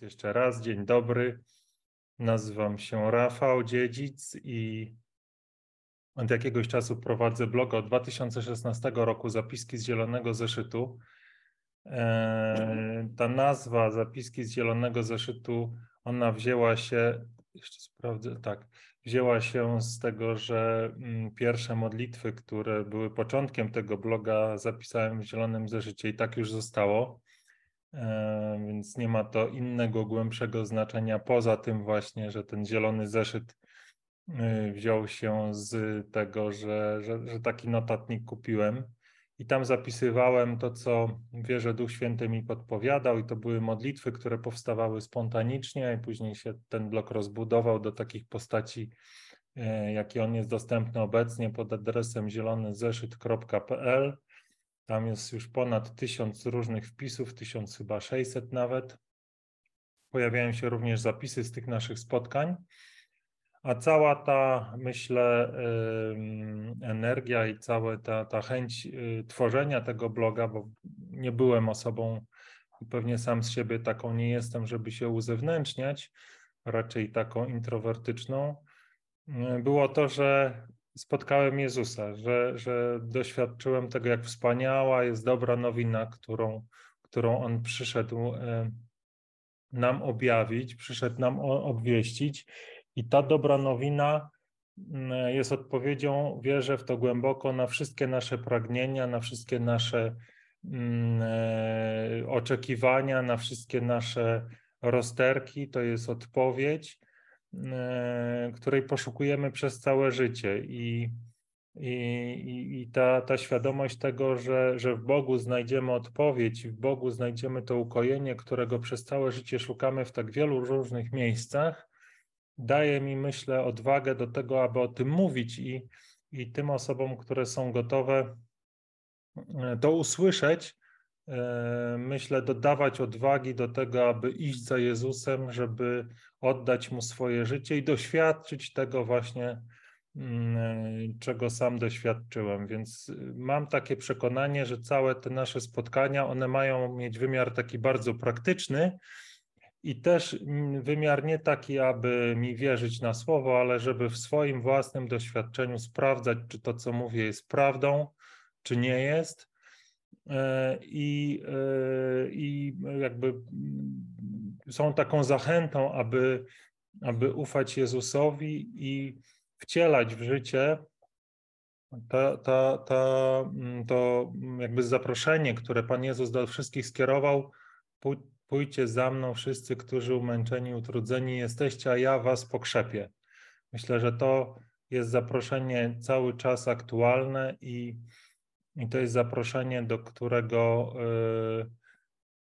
Jeszcze raz, dzień dobry. Nazywam się Rafał Dziedzic i od jakiegoś czasu prowadzę bloga od 2016 roku Zapiski z Zielonego Zeszytu. E, ta nazwa Zapiski z Zielonego Zeszytu, ona wzięła się, jeszcze sprawdzę, tak, wzięła się z tego, że mm, pierwsze modlitwy, które były początkiem tego bloga, zapisałem w Zielonym Zeszycie i tak już zostało. E, więc nie ma to innego, głębszego znaczenia poza tym właśnie, że ten zielony zeszyt e, wziął się z tego, że, że, że taki notatnik kupiłem. I tam zapisywałem to, co wierzę Duch Święty mi podpowiadał i to były modlitwy, które powstawały spontanicznie i później się ten blok rozbudował do takich postaci, e, jaki on jest dostępny obecnie pod adresem zielonyzeszyt.pl tam jest już ponad tysiąc różnych wpisów, tysiąc chyba 600 nawet. Pojawiają się również zapisy z tych naszych spotkań. A cała ta, myślę, energia i cała ta, ta chęć y, tworzenia tego bloga, bo nie byłem osobą, pewnie sam z siebie taką nie jestem, żeby się uzewnętrzniać, raczej taką introwertyczną, y, było to, że spotkałem Jezusa, że, że doświadczyłem tego, jak wspaniała jest dobra nowina, którą, którą On przyszedł e, nam objawić, przyszedł nam obwieścić. I ta dobra nowina mm, jest odpowiedzią, wierzę w to głęboko, na wszystkie nasze pragnienia, na wszystkie nasze mm, e, oczekiwania, na wszystkie nasze rozterki. To jest odpowiedź której poszukujemy przez całe życie. I, i, i ta, ta świadomość tego, że, że w Bogu znajdziemy odpowiedź, w Bogu znajdziemy to ukojenie, którego przez całe życie szukamy w tak wielu różnych miejscach, daje mi, myślę, odwagę do tego, aby o tym mówić i, i tym osobom, które są gotowe e, to usłyszeć, E, myślę, dodawać odwagi do tego, aby iść za Jezusem, żeby oddać mu swoje życie i doświadczyć tego właśnie, mm, e, czego sam doświadczyłem. Więc y, mam takie przekonanie, że całe te nasze spotkania, one mają mieć wymiar taki bardzo praktyczny. I też mm, wymiar nie taki, aby mi wierzyć na słowo, ale żeby w swoim własnym doświadczeniu sprawdzać, czy to, co mówię, jest prawdą, czy nie jest E, i, e, i jakby są taką zachętą, aby, aby ufać Jezusowi i wcielać w życie ta, ta, ta, to jakby zaproszenie, które Pan Jezus do wszystkich skierował, pójdźcie za mną wszyscy, którzy umęczeni, utrudzeni jesteście, a ja was pokrzepię. Myślę, że to jest zaproszenie cały czas aktualne i i to jest zaproszenie, do którego y,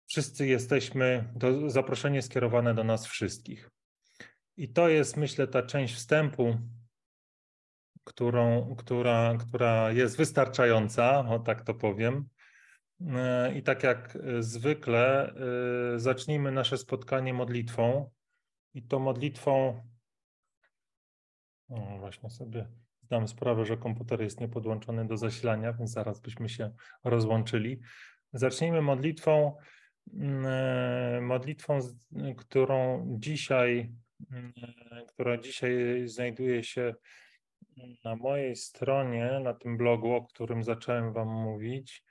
wszyscy jesteśmy, to zaproszenie skierowane do nas wszystkich. I to jest, myślę, ta część wstępu, którą, która, która jest wystarczająca, o tak to powiem. Y, I tak jak zwykle, y, zacznijmy nasze spotkanie modlitwą. I to modlitwą, o, właśnie sobie zdam sprawę, że komputer jest niepodłączony do zasilania, więc zaraz byśmy się rozłączyli. Zacznijmy modlitwą, mm, e, modlitwą, którą dzisiaj, mm, która dzisiaj znajduje się na mojej stronie, na tym blogu, o którym zacząłem Wam mówić.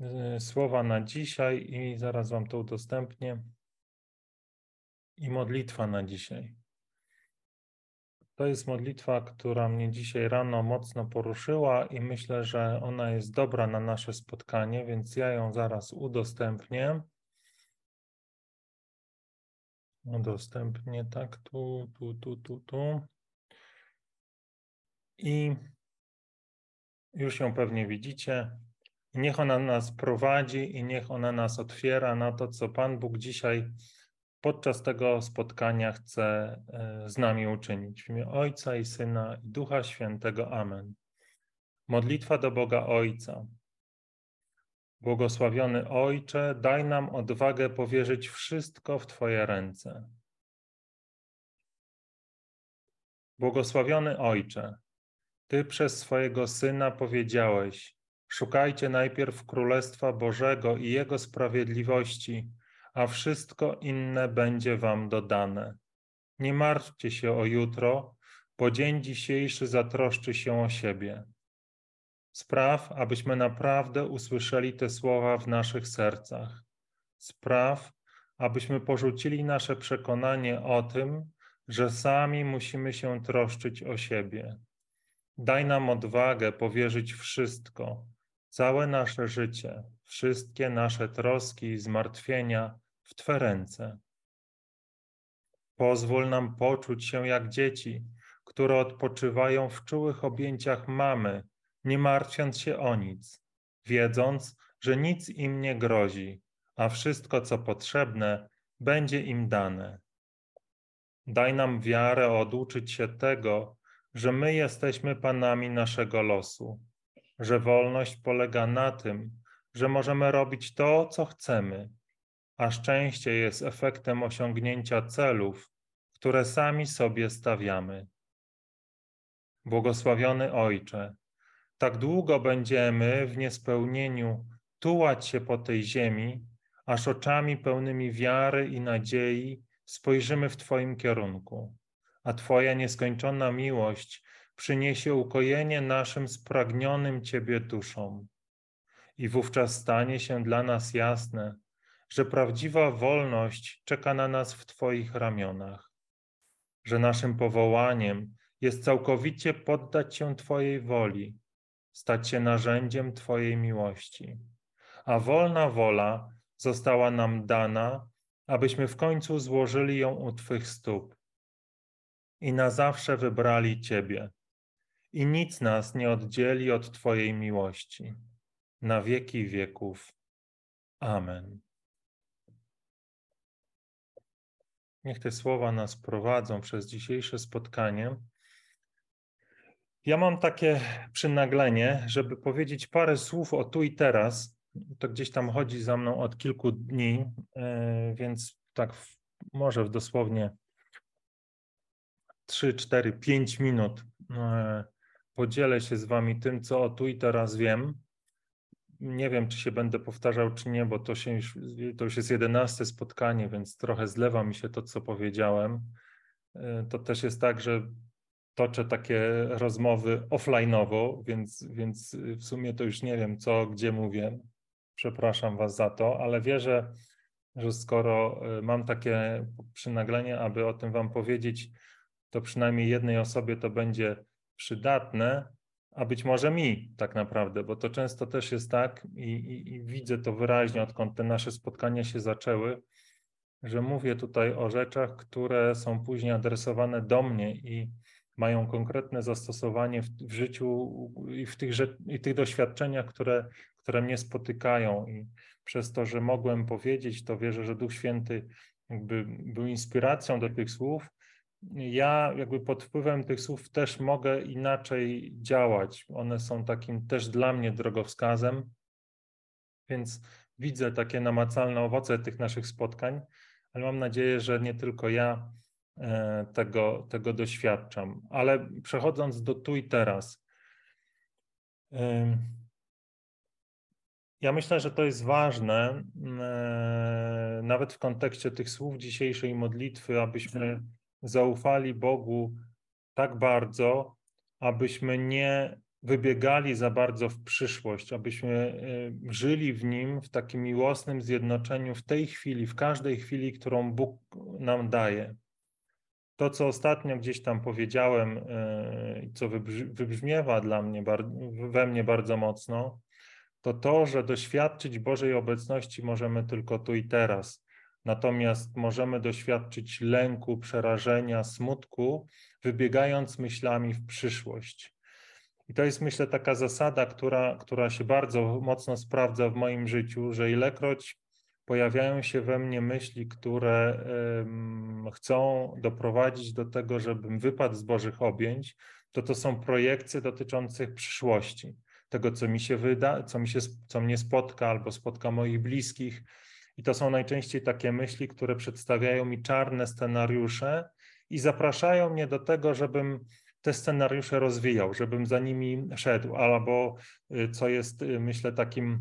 E, słowa na dzisiaj i zaraz Wam to udostępnię. I modlitwa na dzisiaj. To jest modlitwa, która mnie dzisiaj rano mocno poruszyła i myślę, że ona jest dobra na nasze spotkanie, więc ja ją zaraz udostępnię. Udostępnię tak, tu, tu, tu, tu, tu. I już ją pewnie widzicie. niech ona nas prowadzi i niech ona nas otwiera na to, co Pan Bóg dzisiaj podczas tego spotkania chce e, z nami uczynić. W imię Ojca i Syna i Ducha Świętego. Amen. Modlitwa do Boga Ojca. Błogosławiony Ojcze, daj nam odwagę powierzyć wszystko w Twoje ręce. Błogosławiony Ojcze, Ty przez swojego Syna powiedziałeś: Szukajcie najpierw Królestwa Bożego i Jego sprawiedliwości a wszystko inne będzie wam dodane. Nie martwcie się o jutro, bo dzień dzisiejszy zatroszczy się o siebie. Spraw, abyśmy naprawdę usłyszeli te słowa w naszych sercach. Spraw, abyśmy porzucili nasze przekonanie o tym, że sami musimy się troszczyć o siebie. Daj nam odwagę powierzyć wszystko, całe nasze życie, wszystkie nasze troski i zmartwienia w Twe ręce. Pozwól nam poczuć się jak dzieci, które odpoczywają w czułych objęciach mamy, nie martwiąc się o nic, wiedząc, że nic im nie grozi, a wszystko, co potrzebne, będzie im dane. Daj nam wiarę oduczyć się tego, że my jesteśmy panami naszego losu, że wolność polega na tym, że możemy robić to, co chcemy, a szczęście jest efektem osiągnięcia celów, które sami sobie stawiamy. Błogosławiony Ojcze, tak długo będziemy w niespełnieniu tułać się po tej ziemi, aż oczami pełnymi wiary i nadziei spojrzymy w Twoim kierunku, a Twoja nieskończona miłość przyniesie ukojenie naszym spragnionym Ciebie duszom. I wówczas stanie się dla nas jasne, że prawdziwa wolność czeka na nas w Twoich ramionach, że naszym powołaniem jest całkowicie poddać się Twojej woli, stać się narzędziem Twojej miłości. A wolna wola została nam dana, abyśmy w końcu złożyli ją u Twych stóp i na zawsze wybrali Ciebie. I nic nas nie oddzieli od Twojej miłości. Na wieki wieków. Amen. Niech te słowa nas prowadzą przez dzisiejsze spotkanie. Ja mam takie przynaglenie, żeby powiedzieć parę słów o tu i teraz. To gdzieś tam chodzi za mną od kilku dni, e, więc tak może w dosłownie 3, 4, 5 minut e, podzielę się z Wami tym, co o tu i teraz wiem. Nie wiem, czy się będę powtarzał, czy nie, bo to, się już, to już jest jedenaste spotkanie, więc trochę zlewa mi się to, co powiedziałem. E, to też jest tak, że toczę takie rozmowy offline'owo, więc, więc w sumie to już nie wiem, co, gdzie mówię. Przepraszam Was za to, ale wierzę, że skoro e, mam takie przynaglenie, aby o tym Wam powiedzieć, to przynajmniej jednej osobie to będzie przydatne, a być może mi tak naprawdę, bo to często też jest tak i, i, i widzę to wyraźnie, odkąd te nasze spotkania się zaczęły, że mówię tutaj o rzeczach, które są później adresowane do mnie i mają konkretne zastosowanie w, w życiu i w tych, i tych doświadczeniach, które, które mnie spotykają. I przez to, że mogłem powiedzieć, to wierzę, że Duch Święty jakby był inspiracją do tych słów. Ja jakby pod wpływem tych słów też mogę inaczej działać. One są takim też dla mnie drogowskazem, więc widzę takie namacalne owoce tych naszych spotkań, ale mam nadzieję, że nie tylko ja E, tego, tego doświadczam. Ale przechodząc do tu i teraz, ja myślę, że to jest ważne, e, nawet w kontekście tych słów dzisiejszej modlitwy, abyśmy zaufali Bogu tak bardzo, abyśmy nie wybiegali za bardzo w przyszłość, abyśmy żyli w Nim w takim miłosnym zjednoczeniu w tej chwili, w każdej chwili, którą Bóg nam daje. To, co ostatnio gdzieś tam powiedziałem, i co wybrzmiewa dla mnie, we mnie bardzo mocno, to to, że doświadczyć Bożej obecności możemy tylko tu i teraz. Natomiast możemy doświadczyć lęku, przerażenia, smutku, wybiegając myślami w przyszłość. I to jest, myślę, taka zasada, która, która się bardzo mocno sprawdza w moim życiu, że ilekroć pojawiają się we mnie myśli, które chcą doprowadzić do tego, żebym wypadł z Bożych objęć, to to są projekcje dotyczących przyszłości, tego, co mi się wyda, co, mi się, co mnie spotka albo spotka moich bliskich. I to są najczęściej takie myśli, które przedstawiają mi czarne scenariusze i zapraszają mnie do tego, żebym te scenariusze rozwijał, żebym za nimi szedł, albo y, co jest, y, myślę, takim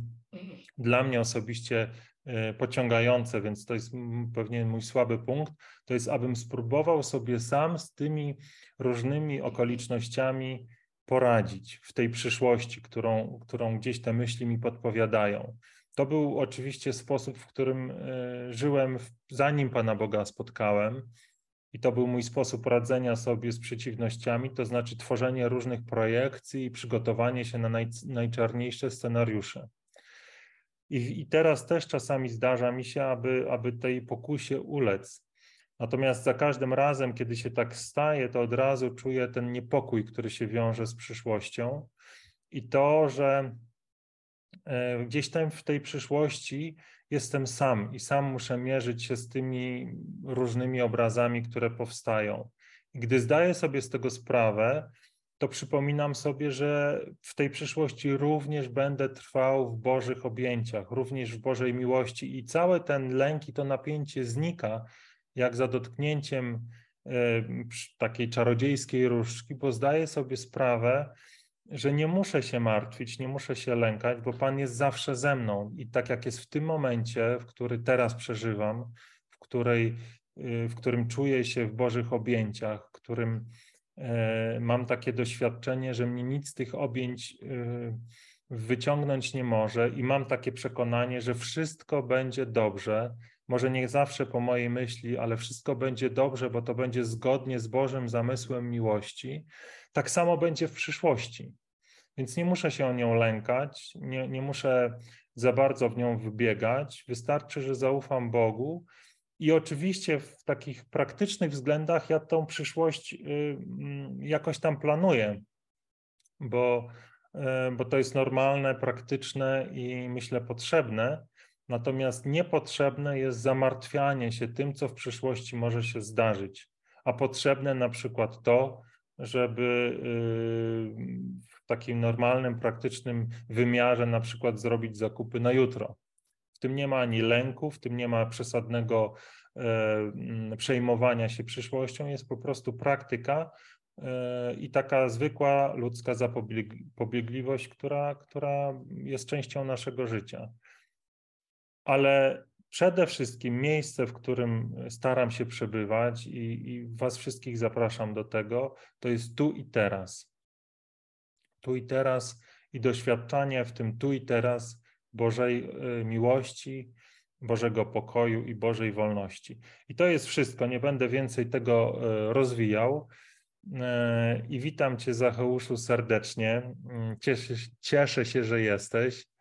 dla mnie osobiście e, pociągające, więc to jest pewnie mój słaby punkt, to jest abym spróbował sobie sam z tymi różnymi okolicznościami poradzić w tej przyszłości, którą, którą gdzieś te myśli mi podpowiadają. To był oczywiście sposób, w którym e, żyłem, zanim Pana Boga spotkałem. I to był mój sposób radzenia sobie z przeciwnościami, to znaczy tworzenie różnych projekcji i przygotowanie się na naj, najczarniejsze scenariusze. I, I, teraz też czasami zdarza mi się, aby, aby tej pokusie ulec. Natomiast za każdym razem, kiedy się tak staje, to od razu czuję ten niepokój, który się wiąże z przyszłością i to, że gdzieś tam w tej przyszłości jestem sam i sam muszę mierzyć się z tymi różnymi obrazami, które powstają. I gdy zdaję sobie z tego sprawę, to przypominam sobie, że w tej przyszłości również będę trwał w Bożych objęciach, również w Bożej miłości i cały ten lęk i to napięcie znika, jak za dotknięciem e, takiej czarodziejskiej różdżki, bo zdaję sobie sprawę, że nie muszę się martwić, nie muszę się lękać, bo Pan jest zawsze ze mną. I tak jak jest w tym momencie, w który teraz przeżywam, w, której, y, w którym czuję się w Bożych objęciach, w którym e, mam takie doświadczenie, że mnie nic z tych objęć y, wyciągnąć nie może, i mam takie przekonanie, że wszystko będzie dobrze. Może nie zawsze po mojej myśli, ale wszystko będzie dobrze, bo to będzie zgodnie z Bożym zamysłem miłości tak samo będzie w przyszłości. Więc nie muszę się o nią lękać, nie, nie muszę za bardzo w nią wybiegać. Wystarczy, że zaufam Bogu. I oczywiście w takich praktycznych względach ja tą przyszłość y, mm, jakoś tam planuję, bo, y, bo to jest normalne, praktyczne i myślę potrzebne. Natomiast niepotrzebne jest zamartwianie się tym, co w przyszłości może się zdarzyć, a potrzebne na przykład to, żeby y, w takim normalnym, praktycznym wymiarze na przykład zrobić zakupy na jutro. W tym nie ma ani lęku, w tym nie ma przesadnego e, przejmowania się przyszłością, jest po prostu praktyka e, i taka zwykła ludzka zapobiegliwość, która, która jest częścią naszego życia. Ale przede wszystkim miejsce, w którym staram się przebywać i, i Was wszystkich zapraszam do tego, to jest tu i teraz. Tu i teraz i doświadczanie w tym tu i teraz Bożej y, miłości, Bożego pokoju i Bożej wolności. I to jest wszystko. Nie będę więcej tego y, rozwijał. Y, I witam Cię, Zacheuszu, serdecznie. Cieszę, cieszę się, że jesteś.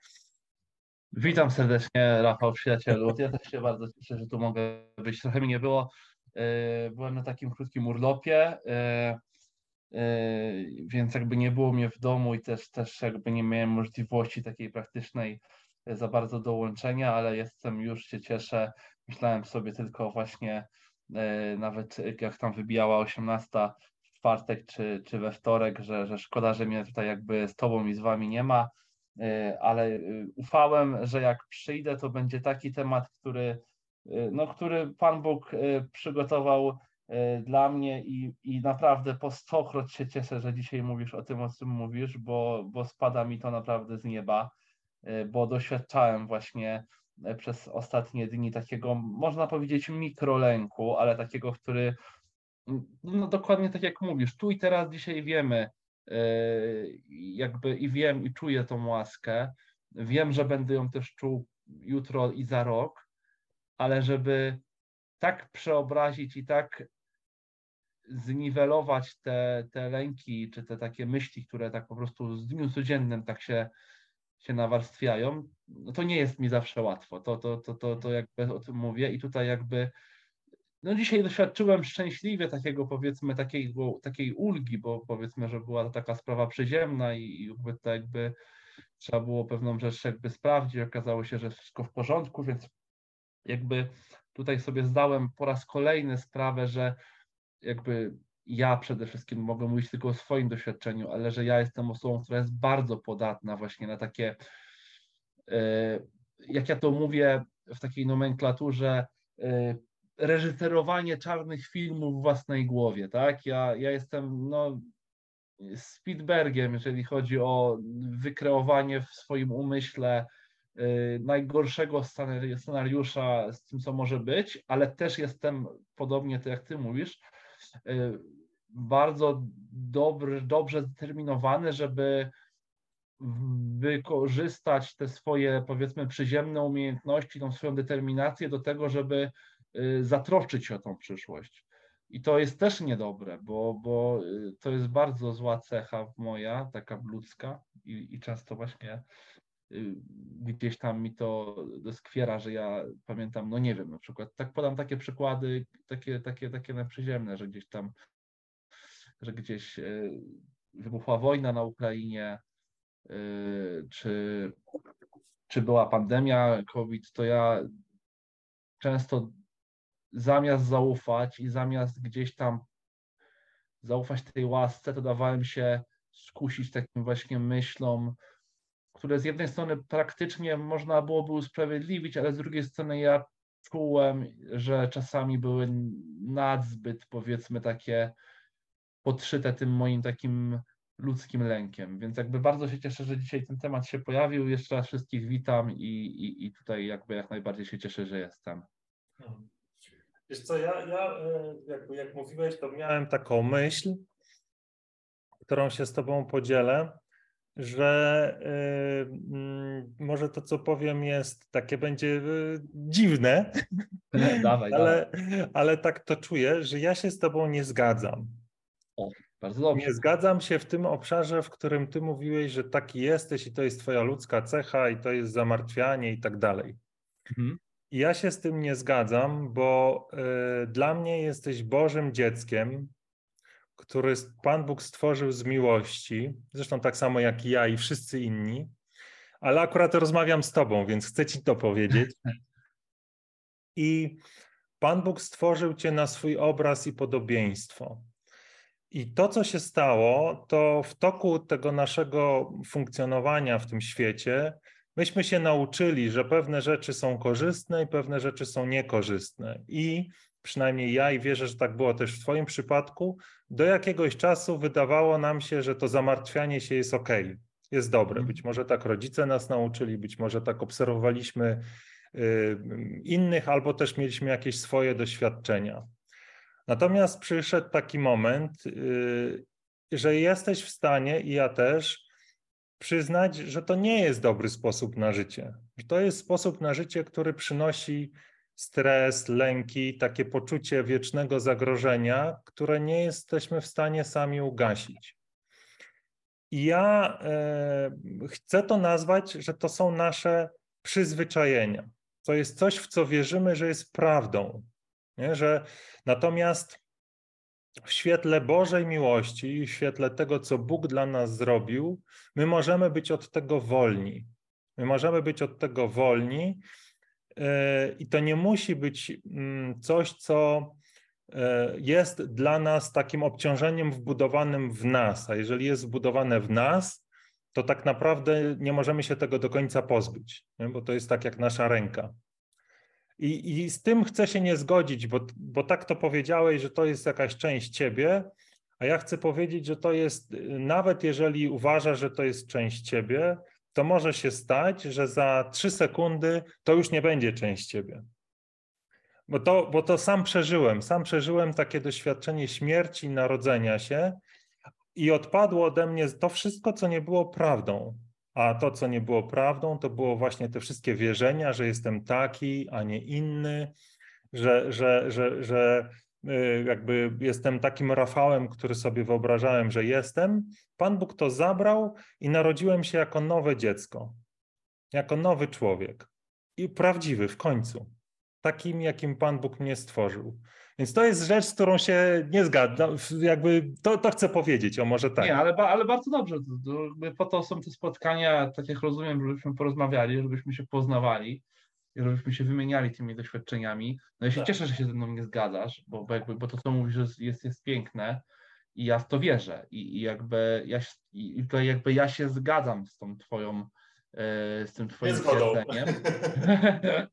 Witam serdecznie, Rafał, przyjacielu. Ja też się bardzo cieszę, że tu mogę być. Trochę mi nie było. E, byłem na takim krótkim urlopie, e, e, więc jakby nie było mnie w domu i też, też jakby nie miałem możliwości takiej praktycznej za bardzo dołączenia, ale jestem, już się cieszę. Myślałem sobie tylko właśnie nawet jak tam wybijała 18 w czwartek czy, czy we wtorek, że, że szkoda, że mnie tutaj jakby z tobą i z wami nie ma ale e, ufałem, że jak przyjdę, to będzie taki temat, który, e, no, który Pan Bóg przygotował dla mnie i, i naprawdę po stokroć się cieszę, że dzisiaj mówisz o tym, o czym mówisz, bo, bo spada mi to naprawdę z nieba, bo doświadczałem właśnie przez ostatnie dni takiego, można powiedzieć, mikrolęku, ale takiego, który, no dokładnie tak jak mówisz, tu i teraz dzisiaj wiemy, jakby i wiem i czuję tą łaskę. Wiem, że będę ją też czuł jutro i za rok, ale żeby tak przeobrazić i tak zniwelować te, te lęki, czy te takie myśli, które tak po prostu z dniu codziennym tak się, się nawarstwiają, no to nie jest mi zawsze łatwo. To, to, to, to, to jakby o tym mówię i tutaj jakby no dzisiaj doświadczyłem szczęśliwie takiego powiedzmy takiej, takiej ulgi, bo powiedzmy, że była to taka sprawa przyziemna i, i jakby to jakby trzeba było pewną rzecz jakby sprawdzić, okazało się, że wszystko w porządku, więc jakby tutaj sobie zdałem po raz kolejny sprawę, że jakby ja przede wszystkim mogę mówić tylko o swoim doświadczeniu, ale że ja jestem osobą, która jest bardzo podatna właśnie na takie, e, jak ja to mówię w takiej nomenklaturze, e, reżyserowanie czarnych filmów w własnej głowie, tak? Ja, ja jestem no, Spielbergiem, jeżeli chodzi o wykreowanie w swoim umyśle y, najgorszego scenariusza z tym, co może być, ale też jestem, podobnie to jak ty mówisz, y, bardzo dobry, dobrze zdeterminowany, żeby wykorzystać te swoje, powiedzmy, przyziemne umiejętności, tą swoją determinację do tego, żeby zatroszczyć się o tą przyszłość. I to jest też niedobre, bo, bo y, to jest bardzo zła cecha moja, taka ludzka i, i często właśnie y, gdzieś tam mi to doskwiera, że ja pamiętam, no nie wiem, na przykład, tak podam takie przykłady, takie, takie, takie na przyziemne, że gdzieś tam, że gdzieś wybuchła wojna na Ukrainie, Y, czy, czy była pandemia COVID, to ja często zamiast zaufać i zamiast gdzieś tam zaufać tej łasce, to dawałem się skusić takim właśnie myślom, które z jednej strony praktycznie można byłoby usprawiedliwić, ale z drugiej strony ja czułem, że czasami były nadzbyt, powiedzmy, takie podszyte tym moim takim ludzkim lękiem. Więc jakby bardzo się cieszę, że dzisiaj ten temat się pojawił. Jeszcze raz wszystkich witam i, i, i tutaj jakby jak najbardziej się cieszę, że jestem. Wiesz co, ja, ja e, jakby jak mówiłeś, to miałem taką myśl, którą się z tobą podzielę, że y, może to, co powiem, jest takie będzie y, dziwne, dawaj, ale, dawaj. ale tak to czuję, że ja się z tobą nie zgadzam. O. Bardzo dobrze. Nie zgadzam się w tym obszarze, w którym ty mówiłeś, że taki jesteś i to jest twoja ludzka cecha i to jest zamartwianie i tak dalej. Mhm. Ja się z tym nie zgadzam, bo y, dla mnie jesteś Bożym dzieckiem, który Pan Bóg stworzył z miłości, zresztą tak samo jak ja i wszyscy inni, ale akurat rozmawiam z tobą, więc chcę ci to powiedzieć. I Pan Bóg stworzył cię na swój obraz i podobieństwo. I to, co się stało, to w toku tego naszego funkcjonowania w tym świecie, myśmy się nauczyli, że pewne rzeczy są korzystne i pewne rzeczy są niekorzystne. I przynajmniej ja i wierzę, że tak było też w Twoim przypadku, do jakiegoś czasu wydawało nam się, że to zamartwianie się jest ok, jest dobre. Mhm. Być może tak rodzice nas nauczyli, być może tak obserwowaliśmy y, innych, albo też mieliśmy jakieś swoje doświadczenia. Natomiast przyszedł taki moment, y, że jesteś w stanie, i ja też, przyznać, że to nie jest dobry sposób na życie. Że to jest sposób na życie, który przynosi stres, lęki, takie poczucie wiecznego zagrożenia, które nie jesteśmy w stanie sami ugasić. I ja e, chcę to nazwać, że to są nasze przyzwyczajenia. To jest coś, w co wierzymy, że jest prawdą. Nie? Że natomiast w świetle Bożej miłości i w świetle tego, co Bóg dla nas zrobił, my możemy być od tego wolni. My możemy być od tego wolni e, i to nie musi być mm, coś, co e, jest dla nas takim obciążeniem wbudowanym w nas. A jeżeli jest wbudowane w nas, to tak naprawdę nie możemy się tego do końca pozbyć, bo to jest tak jak nasza ręka. I, I z tym chcę się nie zgodzić, bo, bo tak to powiedziałeś, że to jest jakaś część ciebie, a ja chcę powiedzieć, że to jest, nawet jeżeli uważasz, że to jest część ciebie, to może się stać, że za trzy sekundy to już nie będzie część ciebie. Bo to, bo to sam przeżyłem, sam przeżyłem takie doświadczenie śmierci, narodzenia się i odpadło ode mnie to wszystko, co nie było prawdą. A to, co nie było prawdą, to było właśnie te wszystkie wierzenia, że jestem taki, a nie inny, że, że, że, że y, jakby jestem takim Rafałem, który sobie wyobrażałem, że jestem. Pan Bóg to zabrał i narodziłem się jako nowe dziecko, jako nowy człowiek. I prawdziwy w końcu, takim, jakim Pan Bóg mnie stworzył. Więc to jest rzecz, z którą się nie zgadzam. Jakby to, to chcę powiedzieć, o może tak. Nie, ale, ale bardzo dobrze. Po to są te spotkania, tak jak rozumiem, żebyśmy porozmawiali, żebyśmy się poznawali, żebyśmy się wymieniali tymi doświadczeniami. No ja się tak. cieszę, że się ze mną nie zgadzasz, bo, bo, jakby, bo to, co mówisz, jest, jest piękne i ja w to wierzę. I, i jakby ja, i to jakby ja się zgadzam z tą twoją e, z tym twoim twierdzeniem.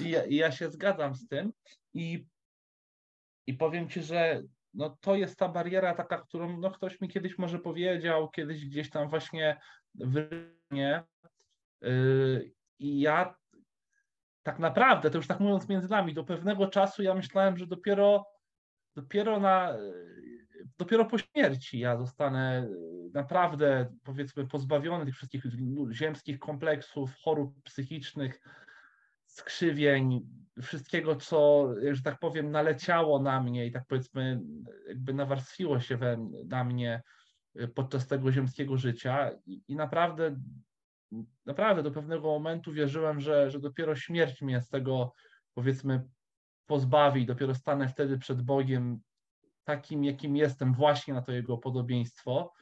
I, ja, I ja się zgadzam z tym i i powiem Ci, że no, to jest ta bariera taka, którą no, ktoś mi kiedyś może powiedział, kiedyś gdzieś tam właśnie w nie. Yy, i ja tak naprawdę, to już tak mówiąc między nami, do pewnego czasu ja myślałem, że dopiero, dopiero na dopiero po śmierci ja zostanę naprawdę, powiedzmy, pozbawiony tych wszystkich ziemskich kompleksów, chorób psychicznych, skrzywień, wszystkiego, co, że tak powiem, naleciało na mnie i tak powiedzmy, jakby nawarstwiło się we, na mnie podczas tego ziemskiego życia. I, i naprawdę naprawdę do pewnego momentu wierzyłem, że, że dopiero śmierć mnie z tego, powiedzmy, pozbawi, dopiero stanę wtedy przed Bogiem takim, jakim jestem, właśnie na to jego podobieństwo.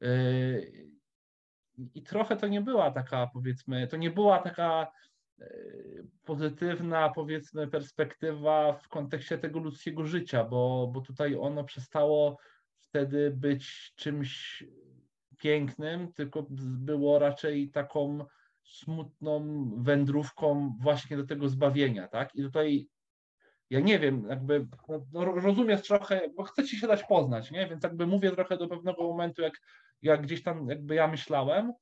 Yy, I trochę to nie była taka, powiedzmy, to nie była taka pozytywna, powiedzmy, perspektywa w kontekście tego ludzkiego życia, bo, bo tutaj ono przestało wtedy być czymś pięknym, tylko było raczej taką smutną wędrówką właśnie do tego zbawienia, tak? I tutaj ja nie wiem, jakby no, rozumiesz trochę, bo chcecie się dać poznać, nie? Więc jakby mówię trochę do pewnego momentu, jak, jak gdzieś tam jakby ja myślałem.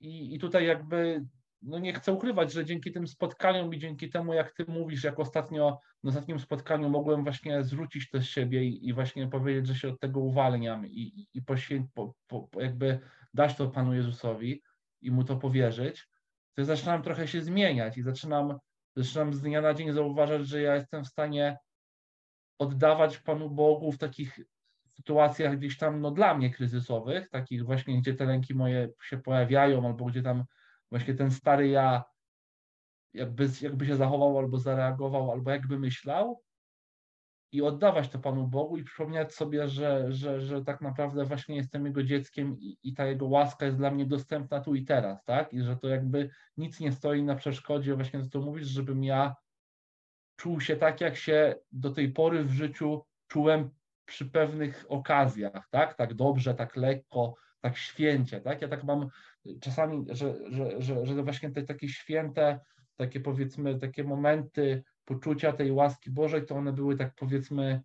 I, i tutaj jakby no nie chcę ukrywać, że dzięki tym spotkaniom i dzięki temu, jak ty mówisz, jak ostatnio na ostatnim spotkaniu mogłem właśnie zwrócić to z siebie i, i właśnie powiedzieć, że się od tego uwalniam i, i poświę, po, po, jakby dać to Panu Jezusowi i Mu to powierzyć, to zaczynam trochę się zmieniać i zaczynam, zaczynam z dnia na dzień zauważać, że ja jestem w stanie oddawać Panu Bogu w takich sytuacjach gdzieś tam no, dla mnie kryzysowych, takich właśnie, gdzie te lęki moje się pojawiają albo gdzie tam właśnie ten stary ja jakby, jakby się zachował albo zareagował, albo jakby myślał i oddawać to Panu Bogu i przypomnieć sobie, że, że, że tak naprawdę właśnie jestem Jego dzieckiem i, i ta Jego łaska jest dla mnie dostępna tu i teraz, tak? I że to jakby nic nie stoi na przeszkodzie, właśnie to mówisz, żebym ja czuł się tak, jak się do tej pory w życiu czułem przy pewnych okazjach, tak? Tak dobrze, tak lekko, tak święcie, tak? Ja tak mam czasami, że, że, że, że właśnie te takie święte, takie powiedzmy, takie momenty poczucia tej łaski Bożej, to one były tak powiedzmy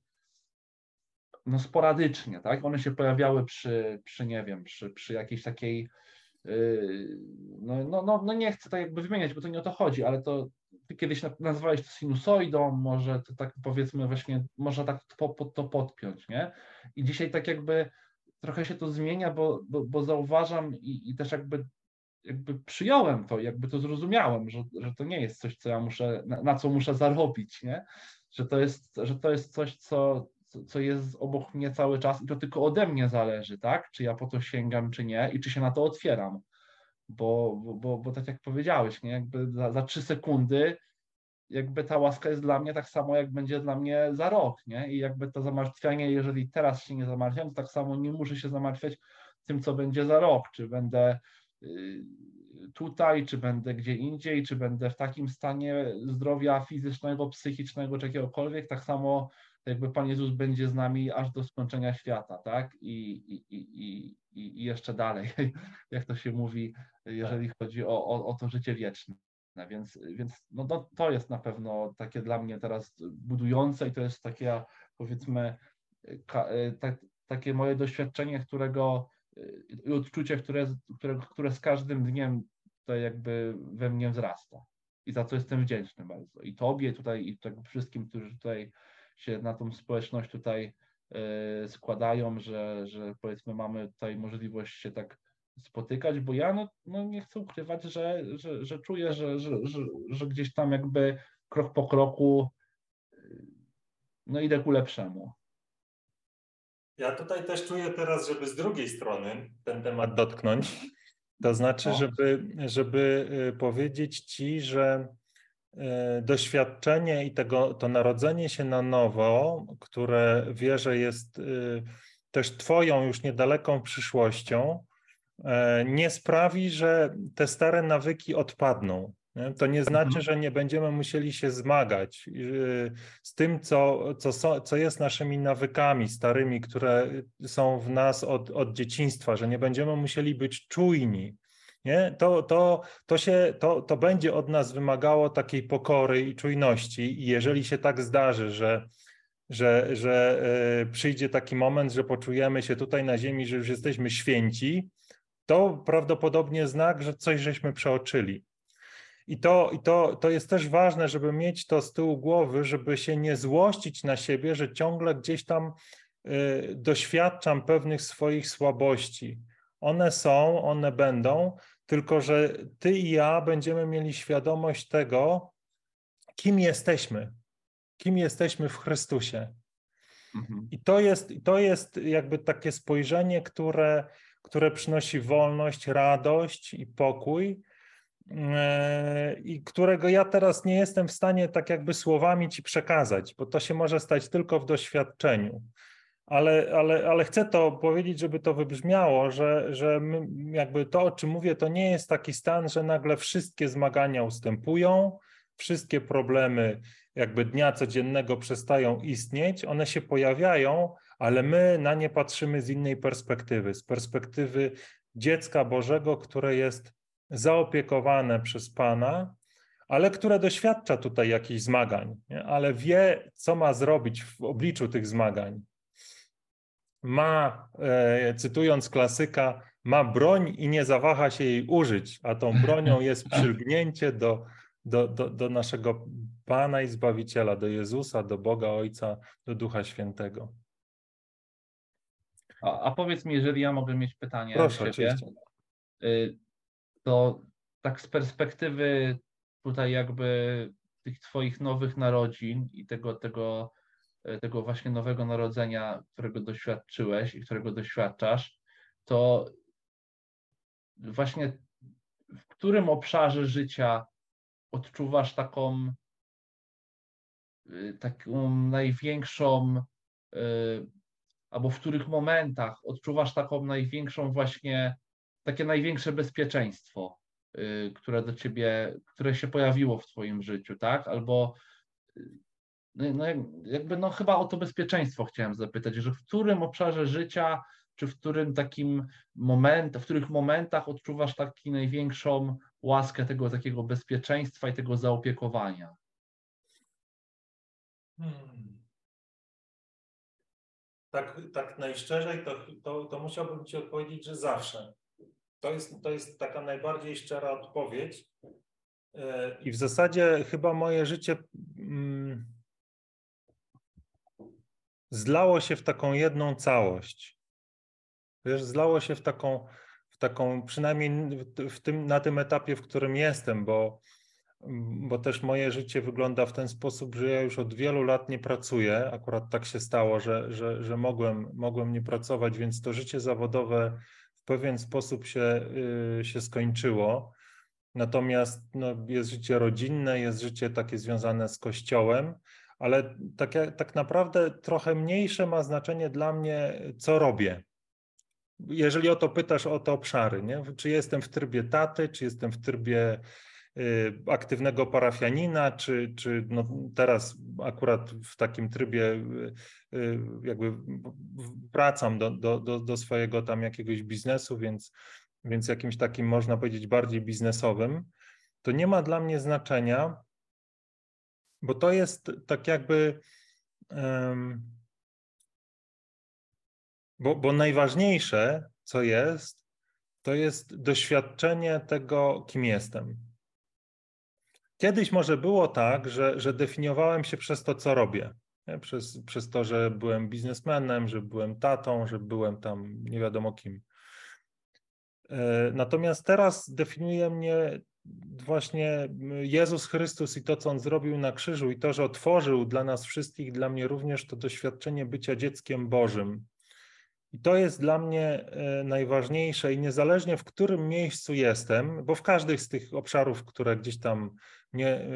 no sporadycznie, tak? One się pojawiały przy, przy nie wiem, przy, przy jakiejś takiej yy, no, no, no, no nie chcę tak jakby wymieniać, bo to nie o to chodzi, ale to ty kiedyś nazwałeś to sinusoidą, może to tak powiedzmy właśnie, można tak to, to podpiąć, nie? I dzisiaj tak jakby trochę się to zmienia, bo, bo, bo zauważam i, i też jakby, jakby przyjąłem to, jakby to zrozumiałem, że, że to nie jest coś, co ja muszę, na, na co muszę zarobić, nie? Że to jest, że to jest coś, co, co jest obok mnie cały czas i to tylko ode mnie zależy, tak? Czy ja po to sięgam, czy nie i czy się na to otwieram. Bo, bo, bo, bo tak jak powiedziałeś, nie? Jakby za, za trzy sekundy jakby ta łaska jest dla mnie tak samo, jak będzie dla mnie za rok, nie? I jakby to zamartwianie, jeżeli teraz się nie zamartwiam, to tak samo nie muszę się zamartwiać tym, co będzie za rok, czy będę y, tutaj, czy będę gdzie indziej, czy będę w takim stanie zdrowia fizycznego, psychicznego, czy jakiegokolwiek, tak samo jakby Pan Jezus będzie z nami aż do skończenia świata, tak? I, i, i, i, i jeszcze dalej, jak to się mówi, jeżeli chodzi o, o, o to życie wieczne. Więc, więc no to, to jest na pewno takie dla mnie teraz budujące i to jest takie powiedzmy ka, e, tak, takie moje doświadczenie, którego e, odczucie, które, które, które z każdym dniem to jakby we mnie wzrasta. I za co jestem wdzięczny bardzo. I Tobie tutaj, i tak wszystkim, którzy tutaj się na tą społeczność tutaj y, składają, że, że powiedzmy mamy tutaj możliwość się tak spotykać, bo ja no, no nie chcę ukrywać, że, że, że czuję, że, że, że, że gdzieś tam jakby krok po kroku no idę ku lepszemu. Ja tutaj też czuję teraz, żeby z drugiej strony ten temat dotknąć. To znaczy, żeby, żeby y, powiedzieć Ci, że y, doświadczenie i tego, to narodzenie się na nowo, które wierzę jest y, też Twoją już niedaleką przyszłością, nie sprawi, że te stare nawyki odpadną. To nie znaczy, mhm. że nie będziemy musieli się zmagać z tym, co, co, co jest naszymi nawykami starymi, które są w nas od, od dzieciństwa, że nie będziemy musieli być czujni. Nie? To, to, to, się, to, to będzie od nas wymagało takiej pokory i czujności. I jeżeli się tak zdarzy, że, że, że e, przyjdzie taki moment, że poczujemy się tutaj na ziemi, że już jesteśmy święci, to prawdopodobnie znak, że coś żeśmy przeoczyli. I to, i to, to jest też ważne, żeby mieć to z tyłu głowy, żeby się nie złościć na siebie, że ciągle gdzieś tam y, doświadczam pewnych swoich słabości. One są, one będą, tylko że ty i ja będziemy mieli świadomość tego, kim jesteśmy, kim jesteśmy w Chrystusie. Mhm. I to jest, to jest jakby takie spojrzenie, które, które przynosi wolność, radość i pokój, e, i którego ja teraz nie jestem w stanie tak jakby słowami ci przekazać, bo to się może stać tylko w doświadczeniu. Ale, ale, ale chcę to powiedzieć, żeby to wybrzmiało, że, że jakby to, o czym mówię, to nie jest taki stan, że nagle wszystkie zmagania ustępują, wszystkie problemy jakby dnia codziennego przestają istnieć, one się pojawiają, ale my na nie patrzymy z innej perspektywy, z perspektywy dziecka Bożego, które jest zaopiekowane przez Pana, ale które doświadcza tutaj jakichś zmagań, nie? ale wie, co ma zrobić w obliczu tych zmagań. Ma, e, cytując klasyka, ma broń i nie zawaha się jej użyć, a tą bronią jest przylgnięcie do do, do, do naszego Pana i Zbawiciela, do Jezusa, do Boga Ojca, do Ducha Świętego. A, a powiedz mi, jeżeli ja mogę mieć pytanie. Proszę, oczywiście. Y, to tak z perspektywy tutaj jakby tych Twoich nowych narodzin i tego, tego, y, tego właśnie nowego narodzenia, którego doświadczyłeś i którego doświadczasz, to właśnie w którym obszarze życia odczuwasz taką, y, taką największą, y, albo w których momentach odczuwasz taką największą właśnie, takie największe bezpieczeństwo, y, które do ciebie, które się pojawiło w twoim życiu, tak? Albo no, no jakby no chyba o to bezpieczeństwo chciałem zapytać, że w którym obszarze życia, czy w którym takim moment, w których momentach odczuwasz taki największą łaskę tego takiego bezpieczeństwa i tego zaopiekowania? Hmm. Tak, tak najszczerzej to, to, to musiałbym Ci odpowiedzieć, że zawsze. To jest, to jest taka najbardziej szczera odpowiedź. E, I w zasadzie chyba moje życie mm, zlało się w taką jedną całość. Wiesz, zlało się w taką, taką, przynajmniej w tym, na tym etapie, w którym jestem, bo, bo też moje życie wygląda w ten sposób, że ja już od wielu lat nie pracuję. Akurat tak się stało, że, że, że mogłem, mogłem nie pracować, więc to życie zawodowe w pewien sposób się, yy, się skończyło. Natomiast no, jest życie rodzinne, jest życie takie związane z kościołem, ale tak, tak naprawdę trochę mniejsze ma znaczenie dla mnie, co robię jeżeli o to pytasz, o te obszary, nie? czy jestem w trybie taty, czy jestem w trybie y, aktywnego parafianina, czy, czy no teraz akurat w takim trybie y, y, jakby wracam do, do, do, do swojego tam jakiegoś biznesu, więc, więc jakimś takim można powiedzieć bardziej biznesowym, to nie ma dla mnie znaczenia, bo to jest tak jakby um, bo, bo najważniejsze, co jest, to jest doświadczenie tego, kim jestem. Kiedyś może było tak, że, że definiowałem się przez to, co robię. Nie? Przez, przez to, że byłem biznesmenem, że byłem tatą, że byłem tam nie wiadomo kim. E, natomiast teraz definiuje mnie właśnie Jezus Chrystus i to, co On zrobił na krzyżu, i to, że otworzył dla nas wszystkich, dla mnie również to doświadczenie bycia dzieckiem Bożym. I to jest dla mnie e, najważniejsze i niezależnie w którym miejscu jestem, bo w każdym z tych obszarów, które gdzieś tam nie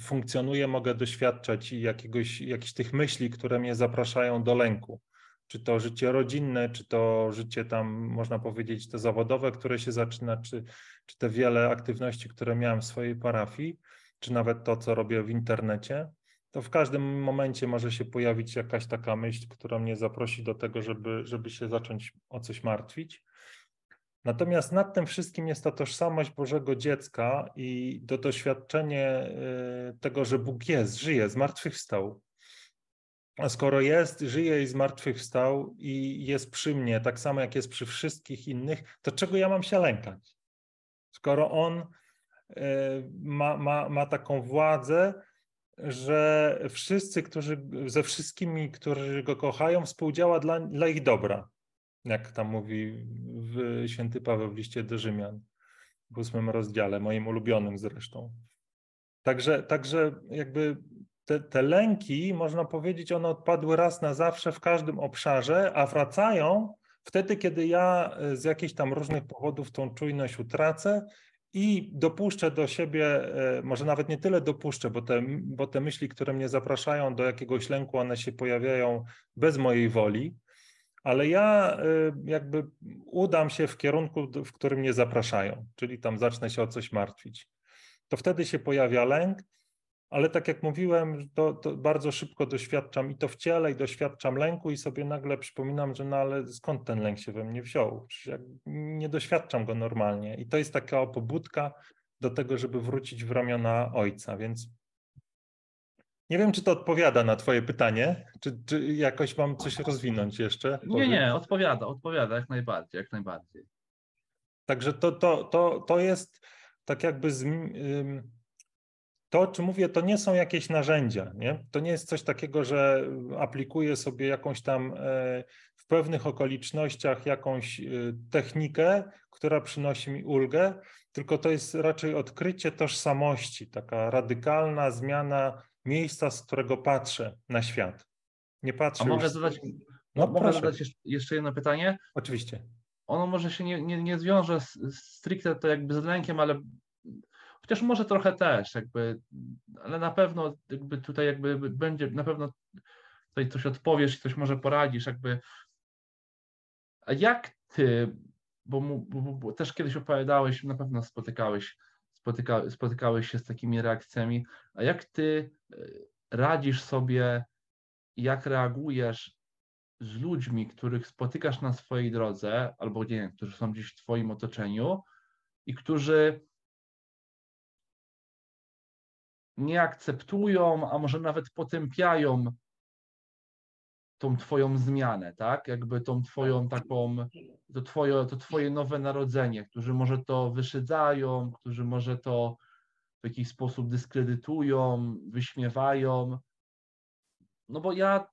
funkcjonuje, mogę doświadczać jakiegoś, jakichś tych myśli, które mnie zapraszają do lęku. Czy to życie rodzinne, czy to życie tam, można powiedzieć, te zawodowe, które się zaczyna, czy, czy te wiele aktywności, które miałem w swojej parafii, czy nawet to, co robię w internecie to w każdym momencie może się pojawić jakaś taka myśl, która mnie zaprosi do tego, żeby, żeby się zacząć o coś martwić. Natomiast nad tym wszystkim jest ta tożsamość Bożego dziecka i to doświadczenie y, tego, że Bóg jest, żyje, zmartwychwstał. a skoro jest, żyje i zmartwychwstał i jest przy mnie, tak samo jak jest przy wszystkich innych, to czego ja mam się lękać? Skoro on e, ma, ma, ma taką władzę, że wszyscy, którzy ze wszystkimi, którzy go kochają, współdziała dla, dla ich dobra, jak tam mówi święty Paweł w liście do Rzymian w ósmym rozdziale, moim ulubionym zresztą. Także, także jakby te, te lęki, można powiedzieć, one odpadły raz na zawsze w każdym obszarze, a wracają wtedy, kiedy ja z jakichś tam różnych powodów tą czujność utracę i dopuszczę do siebie, e, może nawet nie tyle dopuszczę, bo te, bo te myśli, które mnie zapraszają do jakiegoś lęku, one się pojawiają bez mojej woli, ale ja e, jakby udam się w kierunku, w którym mnie zapraszają, czyli tam zacznę się o coś martwić. To wtedy się pojawia lęk, ale tak jak mówiłem, to, to, bardzo szybko doświadczam i to w ciele, i doświadczam lęku, i sobie nagle przypominam, że no ale skąd ten lęk się we mnie wziął? Przecież nie doświadczam go normalnie. I to jest taka pobudka do tego, żeby wrócić w ramiona ojca. Więc nie wiem, czy to odpowiada na Twoje pytanie, czy, czy jakoś mam coś rozwinąć jeszcze? Nie, nie, odpowiada, odpowiada jak najbardziej, jak najbardziej. Także to, to, to, to jest tak jakby z, to, o czym mówię, to nie są jakieś narzędzia. Nie? To nie jest coś takiego, że aplikuję sobie jakąś tam e, w pewnych okolicznościach jakąś e, technikę, która przynosi mi ulgę, tylko to jest raczej odkrycie tożsamości, taka radykalna zmiana miejsca, z którego patrzę na świat. Nie patrzę. A mogę zadać, no, mogę zadać jeszcze jedno pytanie? Oczywiście. Ono może się nie, nie, nie zwiąże stricte to jakby z lękiem, ale Chociaż może trochę też, jakby, ale na pewno jakby tutaj jakby będzie, na pewno tutaj coś odpowiesz i coś może poradzisz, jakby. A jak ty, bo, bo, bo też kiedyś opowiadałeś, na pewno spotykałeś, spotyka, spotykałeś się z takimi reakcjami, a jak ty e, radzisz sobie, jak reagujesz z ludźmi, których spotykasz na swojej drodze, albo nie którzy są gdzieś w Twoim otoczeniu i którzy nie akceptują, a może nawet potępiają tą twoją zmianę, tak? Jakby tą twoją taką, to twoje, to twoje nowe narodzenie, którzy może to wyszydzają, którzy może to w jakiś sposób dyskredytują, wyśmiewają. No bo ja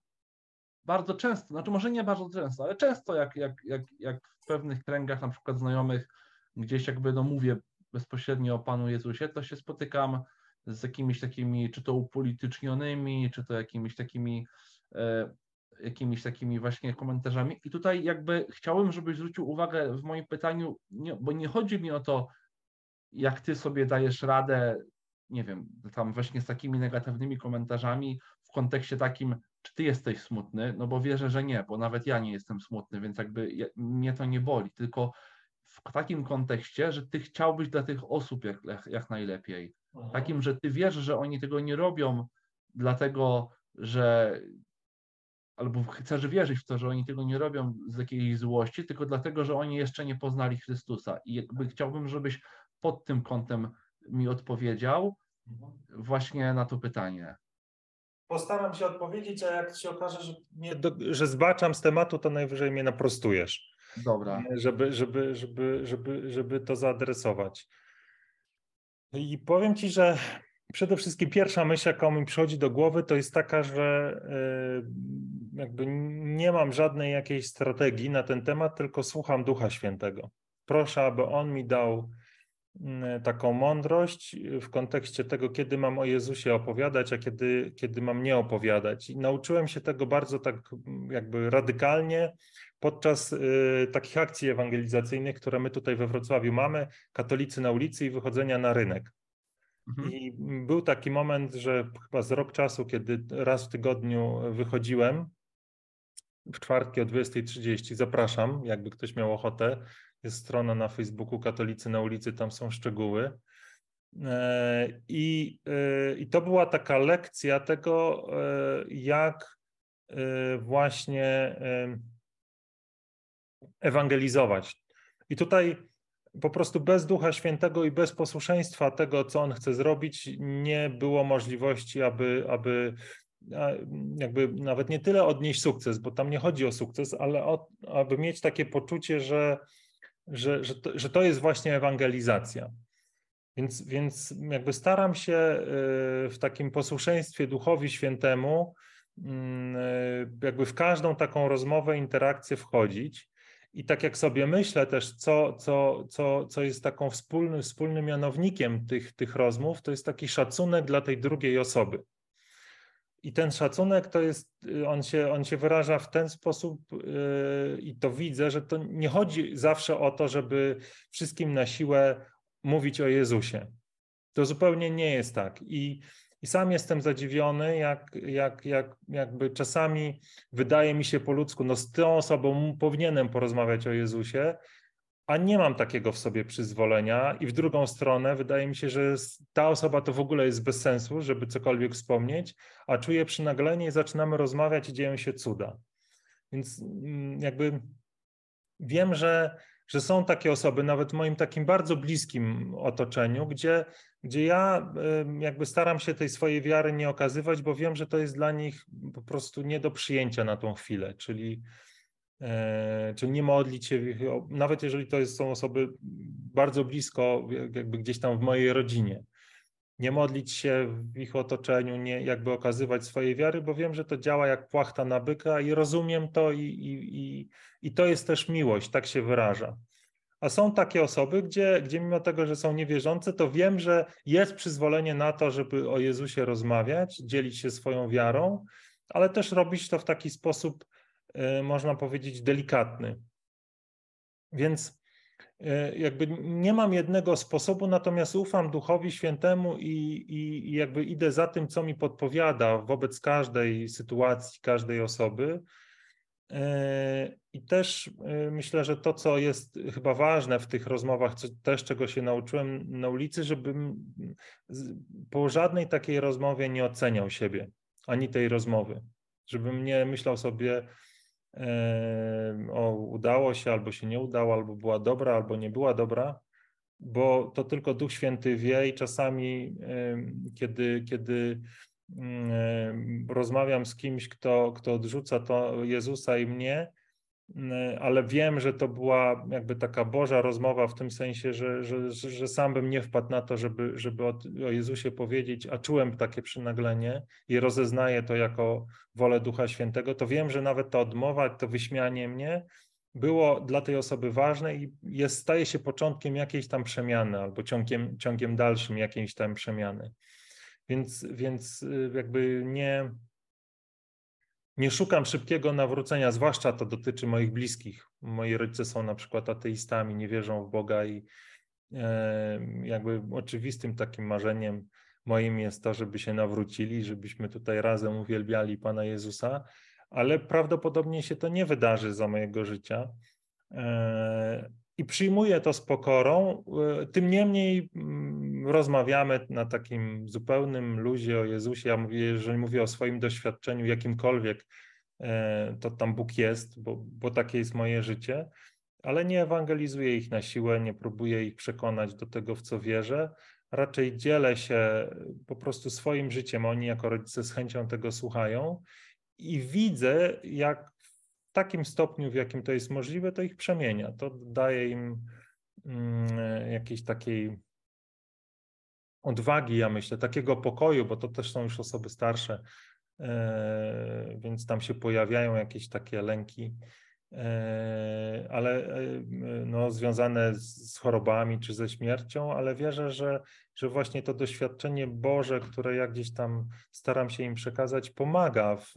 bardzo często, znaczy może nie bardzo często, ale często jak, jak, jak, jak w pewnych kręgach na przykład znajomych gdzieś jakby no mówię bezpośrednio o Panu Jezusie, to się spotykam z jakimiś takimi, czy to upolitycznionymi, czy to jakimiś takimi, e, jakimiś takimi właśnie komentarzami. I tutaj jakby chciałem, żebyś zwrócił uwagę w moim pytaniu, nie, bo nie chodzi mi o to, jak ty sobie dajesz radę, nie wiem, tam właśnie z takimi negatywnymi komentarzami w kontekście takim, czy ty jesteś smutny, no bo wierzę, że nie, bo nawet ja nie jestem smutny, więc jakby ja, mnie to nie boli, tylko w takim kontekście, że ty chciałbyś dla tych osób jak, jak najlepiej. Takim, że ty wiesz, że oni tego nie robią dlatego, że albo chcesz wierzyć w to, że oni tego nie robią z jakiejś złości, tylko dlatego, że oni jeszcze nie poznali Chrystusa. I jakby chciałbym, żebyś pod tym kątem mi odpowiedział mhm. właśnie na to pytanie. Postaram się odpowiedzieć, a jak się okaże, że, nie, że zbaczam z tematu, to najwyżej mnie naprostujesz. Dobra. Żeby, żeby, żeby, żeby, żeby to zaadresować. I powiem Ci, że przede wszystkim pierwsza myśl, jaka mi przychodzi do głowy, to jest taka, że y, jakby nie mam żadnej jakiejś strategii na ten temat, tylko słucham Ducha Świętego. Proszę, aby On mi dał mm, taką mądrość w kontekście tego, kiedy mam o Jezusie opowiadać, a kiedy, kiedy mam nie opowiadać. I nauczyłem się tego bardzo tak jakby radykalnie podczas y, takich akcji ewangelizacyjnych, które my tutaj we Wrocławiu mamy, katolicy na ulicy i wychodzenia na rynek. Mhm. I był taki moment, że chyba z rok czasu, kiedy raz w tygodniu wychodziłem, w czwartki o 20.30, zapraszam, jakby ktoś miał ochotę, jest strona na Facebooku Katolicy na ulicy, tam są szczegóły. E, I, e, I to była taka lekcja tego, e, jak właśnie ewangelizować. I tutaj po prostu bez Ducha Świętego i bez posłuszeństwa tego, co On chce zrobić, nie było możliwości, aby, aby jakby nawet nie tyle odnieść sukces, bo tam nie chodzi o sukces, ale o, aby mieć takie poczucie, że, że, że, to, że to jest właśnie ewangelizacja. Więc, więc jakby staram się y, w takim posłuszeństwie Duchowi Świętemu, mm, y, jakby w każdą taką rozmowę, interakcję wchodzić. I tak jak sobie myślę też, co, co, co, co jest taką wspólnym, wspólnym mianownikiem tych, tych rozmów, to jest taki szacunek dla tej drugiej osoby. I ten szacunek to jest, y, on się, on się wyraża w ten sposób yy, i to widzę, że to nie chodzi zawsze o to, żeby wszystkim na siłę mówić o Jezusie. To zupełnie nie jest tak. I, i sam jestem zadziwiony, jak, jak, jak jakby czasami wydaje mi się po ludzku, no z tą osobą powinienem porozmawiać o Jezusie, a nie mam takiego w sobie przyzwolenia. I w drugą stronę wydaje mi się, że ta osoba to w ogóle jest bez sensu, żeby cokolwiek wspomnieć, a czuję przynaglenie i zaczynamy rozmawiać i dzieją się cuda. Więc mm, jakby wiem, że że są takie osoby, nawet w moim takim bardzo bliskim otoczeniu, gdzie, gdzie ja jakby staram się tej swojej wiary nie okazywać, bo wiem, że to jest dla nich po prostu nie do przyjęcia na tą chwilę, czyli, e, czyli nie modlić się, nawet jeżeli to są osoby bardzo blisko, jakby gdzieś tam w mojej rodzinie. Nie modlić się w ich otoczeniu, nie jakby okazywać swojej wiary, bo wiem, że to działa jak płachta na byka i rozumiem to i, i, i, i to jest też miłość, tak się wyraża. A są takie osoby, gdzie, gdzie mimo tego, że są niewierzące, to wiem, że jest przyzwolenie na to, żeby o Jezusie rozmawiać, dzielić się swoją wiarą, ale też robić to w taki sposób, e, można powiedzieć, delikatny. Więc jakby nie mam jednego sposobu, natomiast ufam Duchowi Świętemu i, i, jakby idę za tym, co mi podpowiada wobec każdej sytuacji, każdej osoby. E, I też e, myślę, że to, co jest chyba ważne w tych rozmowach, co, też czego się nauczyłem na ulicy, żebym po żadnej takiej rozmowie nie oceniał siebie, ani tej rozmowy. Żebym nie myślał sobie, e, o udało się, albo się nie udało, albo była dobra, albo nie była dobra, bo to tylko Duch Święty wie i czasami, kiedy, kiedy rozmawiam z kimś, kto, kto odrzuca to Jezusa i mnie, ale wiem, że to była jakby taka Boża rozmowa w tym sensie, że, że, że sam bym nie wpadł na to, żeby, żeby o, o Jezusie powiedzieć, a czułem takie przynaglenie i rozeznaję to jako wolę Ducha Świętego, to wiem, że nawet ta odmowa, to wyśmianie mnie było dla tej osoby ważne i jest, staje się początkiem jakiejś tam przemiany albo ciągiem, ciągiem dalszym jakiejś tam przemiany. Więc, więc y, jakby nie, nie szukam szybkiego nawrócenia, zwłaszcza to dotyczy moich bliskich. Moi rodzice są na przykład ateistami, nie wierzą w Boga i e, jakby oczywistym takim marzeniem moim jest to, żeby się nawrócili, żebyśmy tutaj razem uwielbiali Pana Jezusa, ale prawdopodobnie się to nie wydarzy za mojego życia. E, i przyjmuję to z pokorą. E, tym niemniej mm, rozmawiamy na takim zupełnym luzie o Jezusie. Ja mówię, jeżeli mówię o swoim doświadczeniu jakimkolwiek, e, to tam Bóg jest, bo, bo takie jest moje życie, ale nie ewangelizuję ich na siłę, nie próbuję ich przekonać do tego, w co wierzę. Raczej dzielę się po prostu swoim życiem. Oni jako rodzice z chęcią tego słuchają i widzę, jak takim stopniu, w jakim to jest możliwe, to ich przemienia. To daje im mm, jakiejś takiej odwagi, ja myślę, takiego pokoju, bo to też są już osoby starsze, e, więc tam się pojawiają jakieś takie lęki, e, ale e, no, związane z chorobami czy ze śmiercią, ale wierzę, że, że właśnie to doświadczenie Boże, które ja gdzieś tam staram się im przekazać, pomaga w,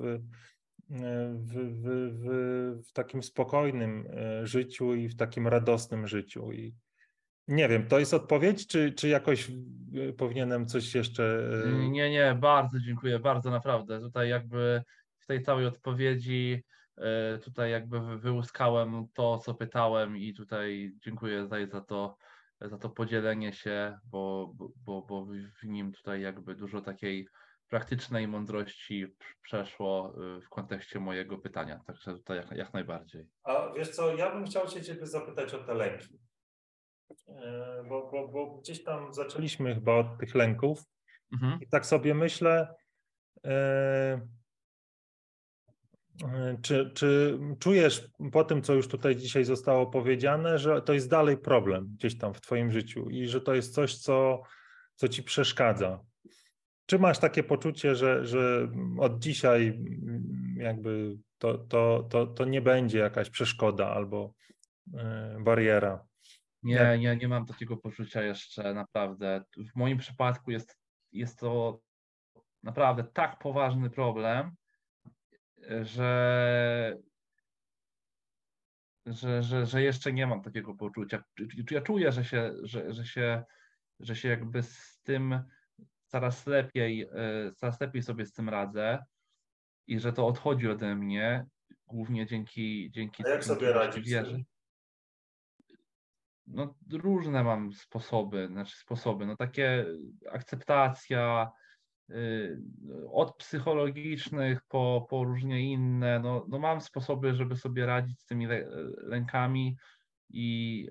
w, w, w, w takim spokojnym e, życiu i w takim radosnym życiu. I nie wiem, to jest odpowiedź, czy, czy jakoś e, powinienem coś jeszcze. E, nie, nie, bardzo dziękuję, bardzo naprawdę. Tutaj jakby w tej całej odpowiedzi tutaj jakby wyłuskałem to, co pytałem i tutaj dziękuję za, za to za to podzielenie się, bo, bo, bo w nim tutaj jakby dużo takiej praktycznej mądrości przeszło y, w kontekście mojego pytania. Także tutaj jak, jak najbardziej. A wiesz co, ja bym chciał się Ciebie zapytać o te lęki. E, bo, bo, bo gdzieś tam zaczęliśmy chyba od tych lęków. Mhm. I tak sobie myślę, czy, czy czujesz po tym, co już tutaj dzisiaj zostało powiedziane, że to jest dalej problem gdzieś tam w Twoim życiu i że to jest coś, co, co Ci przeszkadza? Czy masz takie poczucie, że, że od dzisiaj jakby to, to, to, to nie będzie jakaś przeszkoda albo e, bariera? Nie, nie, nie mam takiego poczucia jeszcze, naprawdę. W moim przypadku jest, jest to naprawdę tak poważny problem, że, że, że, że jeszcze nie mam takiego poczucia. Ja czuję, że się, że, że się, że się jakby z tym coraz lepiej, e, coraz lepiej sobie z tym radzę i że to odchodzi ode mnie, głównie dzięki dzięki A jak sobie radzisz? Wierzy. No różne mam sposoby, znaczy sposoby, no takie akceptacja, Y, od psychologicznych po, po różnie inne. No, no mam sposoby, żeby sobie radzić z tymi lękami i,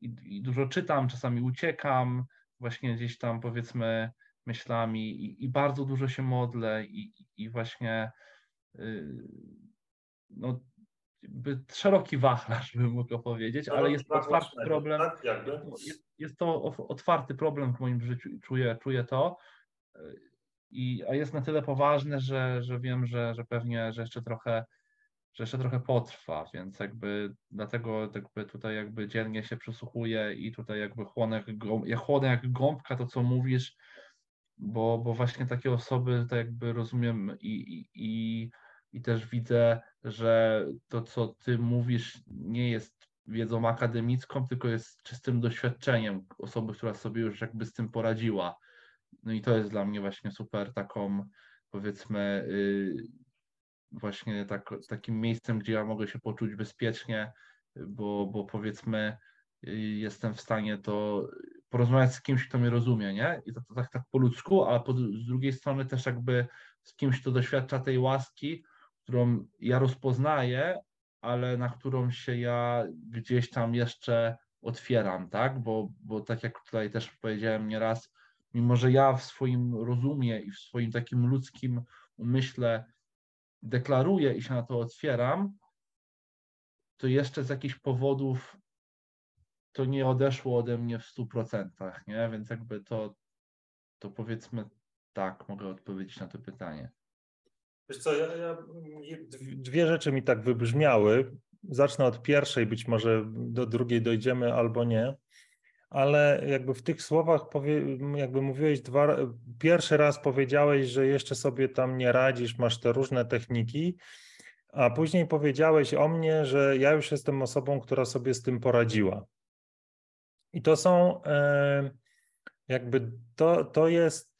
i, i dużo czytam, czasami uciekam, właśnie gdzieś tam powiedzmy myślami i, i bardzo dużo się modlę i, i właśnie y, no, szeroki wachlarz, bym mógł powiedzieć, ale jest otwarty problem. Tak, jest, jest, to otwarty problem w moim życiu i czuję, czuję to. I, a jest na tyle poważne, że, że wiem, że, że pewnie, że jeszcze trochę, że jeszcze trochę potrwa, więc jakby dlatego jakby tutaj jakby dzielnie się przysłuchuję i tutaj jakby chłonę ja chłonę jak gąbka to, co mówisz, bo, bo właśnie takie osoby to jakby rozumiem i, i, i i też widzę, że to, co ty mówisz, nie jest wiedzą akademicką, tylko jest czystym doświadczeniem osoby, która sobie już jakby z tym poradziła. No i to jest dla mnie właśnie super taką, powiedzmy, yy, właśnie tak, takim miejscem, gdzie ja mogę się poczuć bezpiecznie, bo, bo powiedzmy, yy, jestem w stanie to porozmawiać z kimś, kto mnie rozumie, nie? I to, to tak, tak po ludzku, ale po, z drugiej strony też jakby z kimś, kto doświadcza tej łaski, którą ja rozpoznaję, ale na którą się ja gdzieś tam jeszcze otwieram, tak? Bo, bo tak jak tutaj też powiedziałem nieraz, mimo że ja w swoim rozumie i w swoim takim ludzkim umyśle deklaruję i się na to otwieram, to jeszcze z jakichś powodów to nie odeszło ode mnie w stu procentach, nie? Więc jakby to, to powiedzmy tak, mogę odpowiedzieć na to pytanie. Wiesz co, ja, ja, dwie rzeczy mi tak wybrzmiały. Zacznę od pierwszej, być może do drugiej dojdziemy albo nie, ale jakby w tych słowach powie, jakby mówiłeś dwa, pierwszy raz powiedziałeś, że jeszcze sobie tam nie radzisz, masz te różne techniki, a później powiedziałeś o mnie, że ja już jestem osobą, która sobie z tym poradziła. I to są e, jakby to, to jest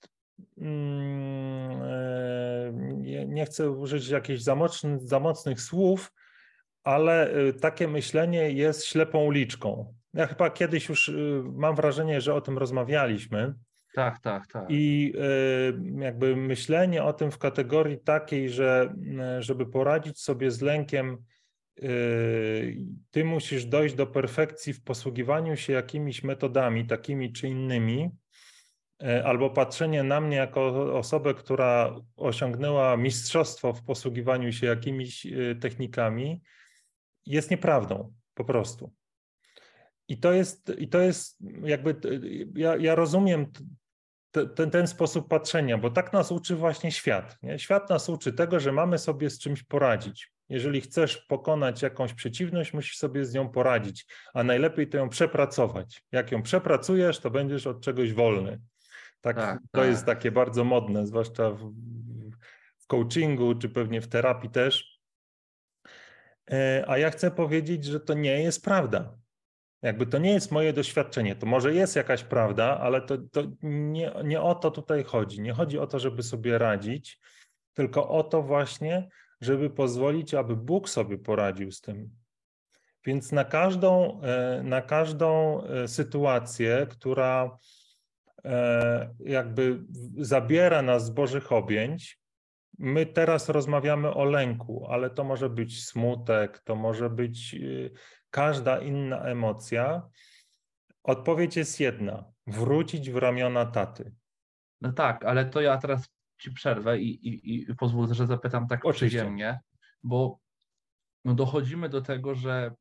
Mm, e, nie chcę użyć jakichś za mocnych słów, ale y, takie myślenie jest ślepą uliczką. Ja chyba kiedyś już y, mam wrażenie, że o tym rozmawialiśmy. Tak, tak, tak. I y, jakby myślenie o tym w kategorii takiej, że żeby poradzić sobie z lękiem, ty musisz dojść do perfekcji w posługiwaniu się jakimiś metodami, takimi czy innymi, albo patrzenie na mnie jako osobę, która osiągnęła mistrzostwo w posługiwaniu się jakimiś technikami, jest nieprawdą po prostu. I to jest, i to jest jakby, ja, ja rozumiem ten, ten sposób patrzenia, bo tak nas uczy właśnie świat. Nie? Świat nas uczy tego, że mamy sobie z czymś poradzić. Jeżeli chcesz pokonać jakąś przeciwność, musisz sobie z nią poradzić, a najlepiej to ją przepracować. Jak ją przepracujesz, to będziesz od czegoś wolny. Tak, tak to tak. jest takie bardzo modne, zwłaszcza w, w coachingu, czy pewnie w terapii też. E, a ja chcę powiedzieć, że to nie jest prawda. Jakby to nie jest moje doświadczenie. To może jest jakaś prawda, ale to, to nie, nie o to tutaj chodzi. Nie chodzi o to, żeby sobie radzić, tylko o to właśnie, żeby pozwolić, aby Bóg sobie poradził z tym. Więc na każdą, e, na każdą e, sytuację, która E, jakby zabiera nas z Bożych objęć. My teraz rozmawiamy o lęku, ale to może być smutek, to może być każda inna emocja. Odpowiedź jest jedna: wrócić w ramiona taty. No tak, ale to ja teraz ci przerwę i, i, i pozwól, że zapytam tak Oczywiście. przyziemnie, bo no dochodzimy do tego, że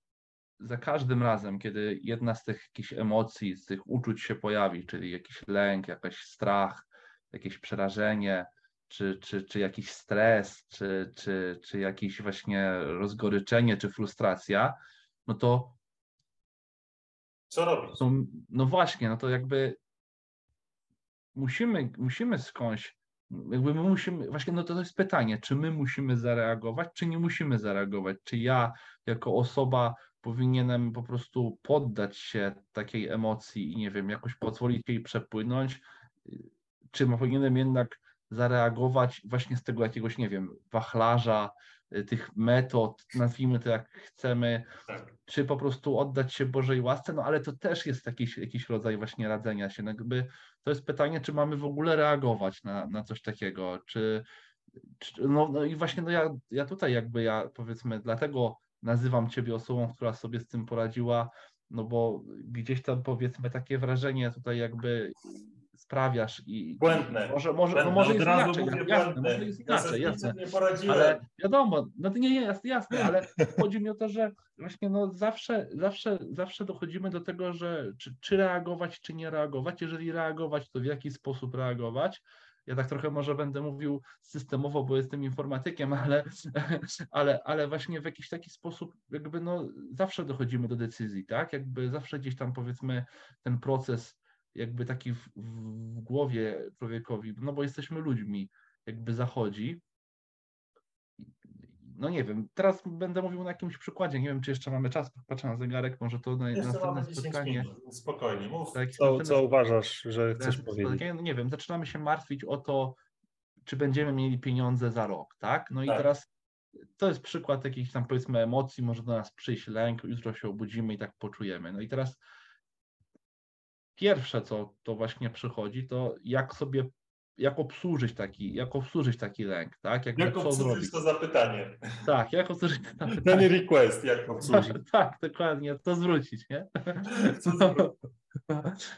za każdym razem, kiedy jedna z tych jakichś emocji, z tych uczuć się pojawi, czyli jakiś lęk, jakiś strach, jakieś przerażenie, czy, czy, czy jakiś stres, czy, czy, czy jakieś właśnie rozgoryczenie, czy frustracja, no to Co robić? no, no właśnie, no to jakby musimy, musimy skądś, jakby my musimy, właśnie no to, to jest pytanie, czy my musimy zareagować, czy nie musimy zareagować, czy ja jako osoba powinienem po prostu poddać się takiej emocji i nie wiem, jakoś pozwolić jej przepłynąć, czy powinienem jednak zareagować właśnie z tego jakiegoś, nie wiem, wachlarza, tych metod, nazwijmy to jak chcemy, Tak. czy po prostu oddać się Bożej łasce, no ale to też jest jakiś, jakiś rodzaj właśnie radzenia się. No jakby to jest pytanie, czy mamy w ogóle reagować na, na coś takiego, czy, czy no, no i właśnie no ja, ja tutaj jakby ja powiedzmy, dlatego nazywam Ciebie osobą, która sobie z tym poradziła, no bo gdzieś tam powiedzmy takie wrażenie tutaj jakby sprawiasz i Błędne. może, może, no Błędne, może od jest inaczej, jasne, może jest Ja inaczej, sobie jasne. Ale wiadomo, no to nie, nie jest jasne, ale chodzi mi o to, że właśnie no zawsze, zawsze, zawsze dochodzimy do tego, że czy, czy reagować, czy nie reagować. Jeżeli reagować, to w jaki sposób reagować. Ja tak trochę może będę mówił systemowo, bo jestem informatykiem, ale, ale, ale właśnie w jakiś taki sposób jakby no zawsze dochodzimy do decyzji, tak? Jakby zawsze gdzieś tam powiedzmy ten proces jakby taki w, w głowie człowiekowi, no bo jesteśmy ludźmi, jakby zachodzi. No nie wiem, teraz będę mówił na jakimś przykładzie, nie wiem, czy jeszcze mamy czas, patrzę na zegarek, może to na Jeszcze następne mamy 10 spotkanie. minut. Spokojnie, mów. Tak, co, co uważasz, że chcesz powiedzieć? spotkanie, No nie wiem, zaczynamy się martwić o to, czy będziemy mieli pieniądze za rok, tak? No i Tak. teraz to jest przykład jakichś tam powiedzmy emocji, może do nas przyjść lęk, jutro się obudzimy i tak poczujemy. No i teraz pierwsze, co to właśnie przychodzi, to jak sobie, jak obsłużyć taki, jak obsłużyć taki lęk, tak? Jakby Jak co obsłużyć zrobić? to zapytanie? Tak, jak obsłużyć to To pytanie. nie request, jak obsłużyć. Tak, dokładnie, to zwrócić, nie? Co zrobić?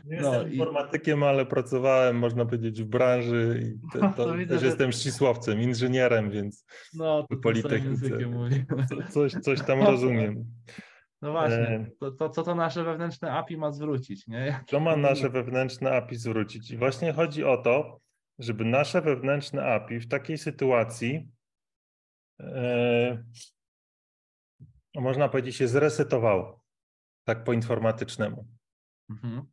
Nie No jestem i- informatykiem, ale pracowałem, można powiedzieć, w branży i to, to widzę, też że- jestem ścisłowcem, inżynierem, więc No, to Politechnice. coś, coś tam No. rozumiem. No właśnie, E. to, to co to nasze wewnętrzne API ma zwrócić, nie? To ma nasze wewnętrzne API zwrócić. I właśnie chodzi o to, żeby nasze wewnętrzne API w takiej sytuacji, e, można powiedzieć, się zresetowało, tak po informatycznemu. Mhm.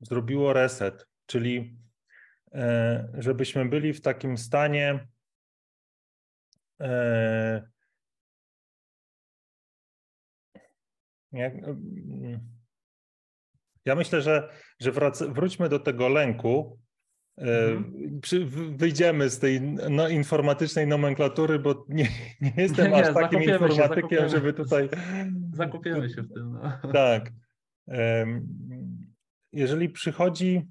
Zrobiło reset, czyli e, żebyśmy byli w takim stanie, e, ja myślę, że, że wrac, wróćmy do tego lęku. e, Mhm. Wyjdziemy z tej no, informatycznej nomenklatury, bo nie, nie jestem Nie, nie, aż takim zakopiemy się, informatykiem, zakopiemy. żeby tutaj. Zakopiemy się w tym. No. Tak. Jeżeli przychodzi.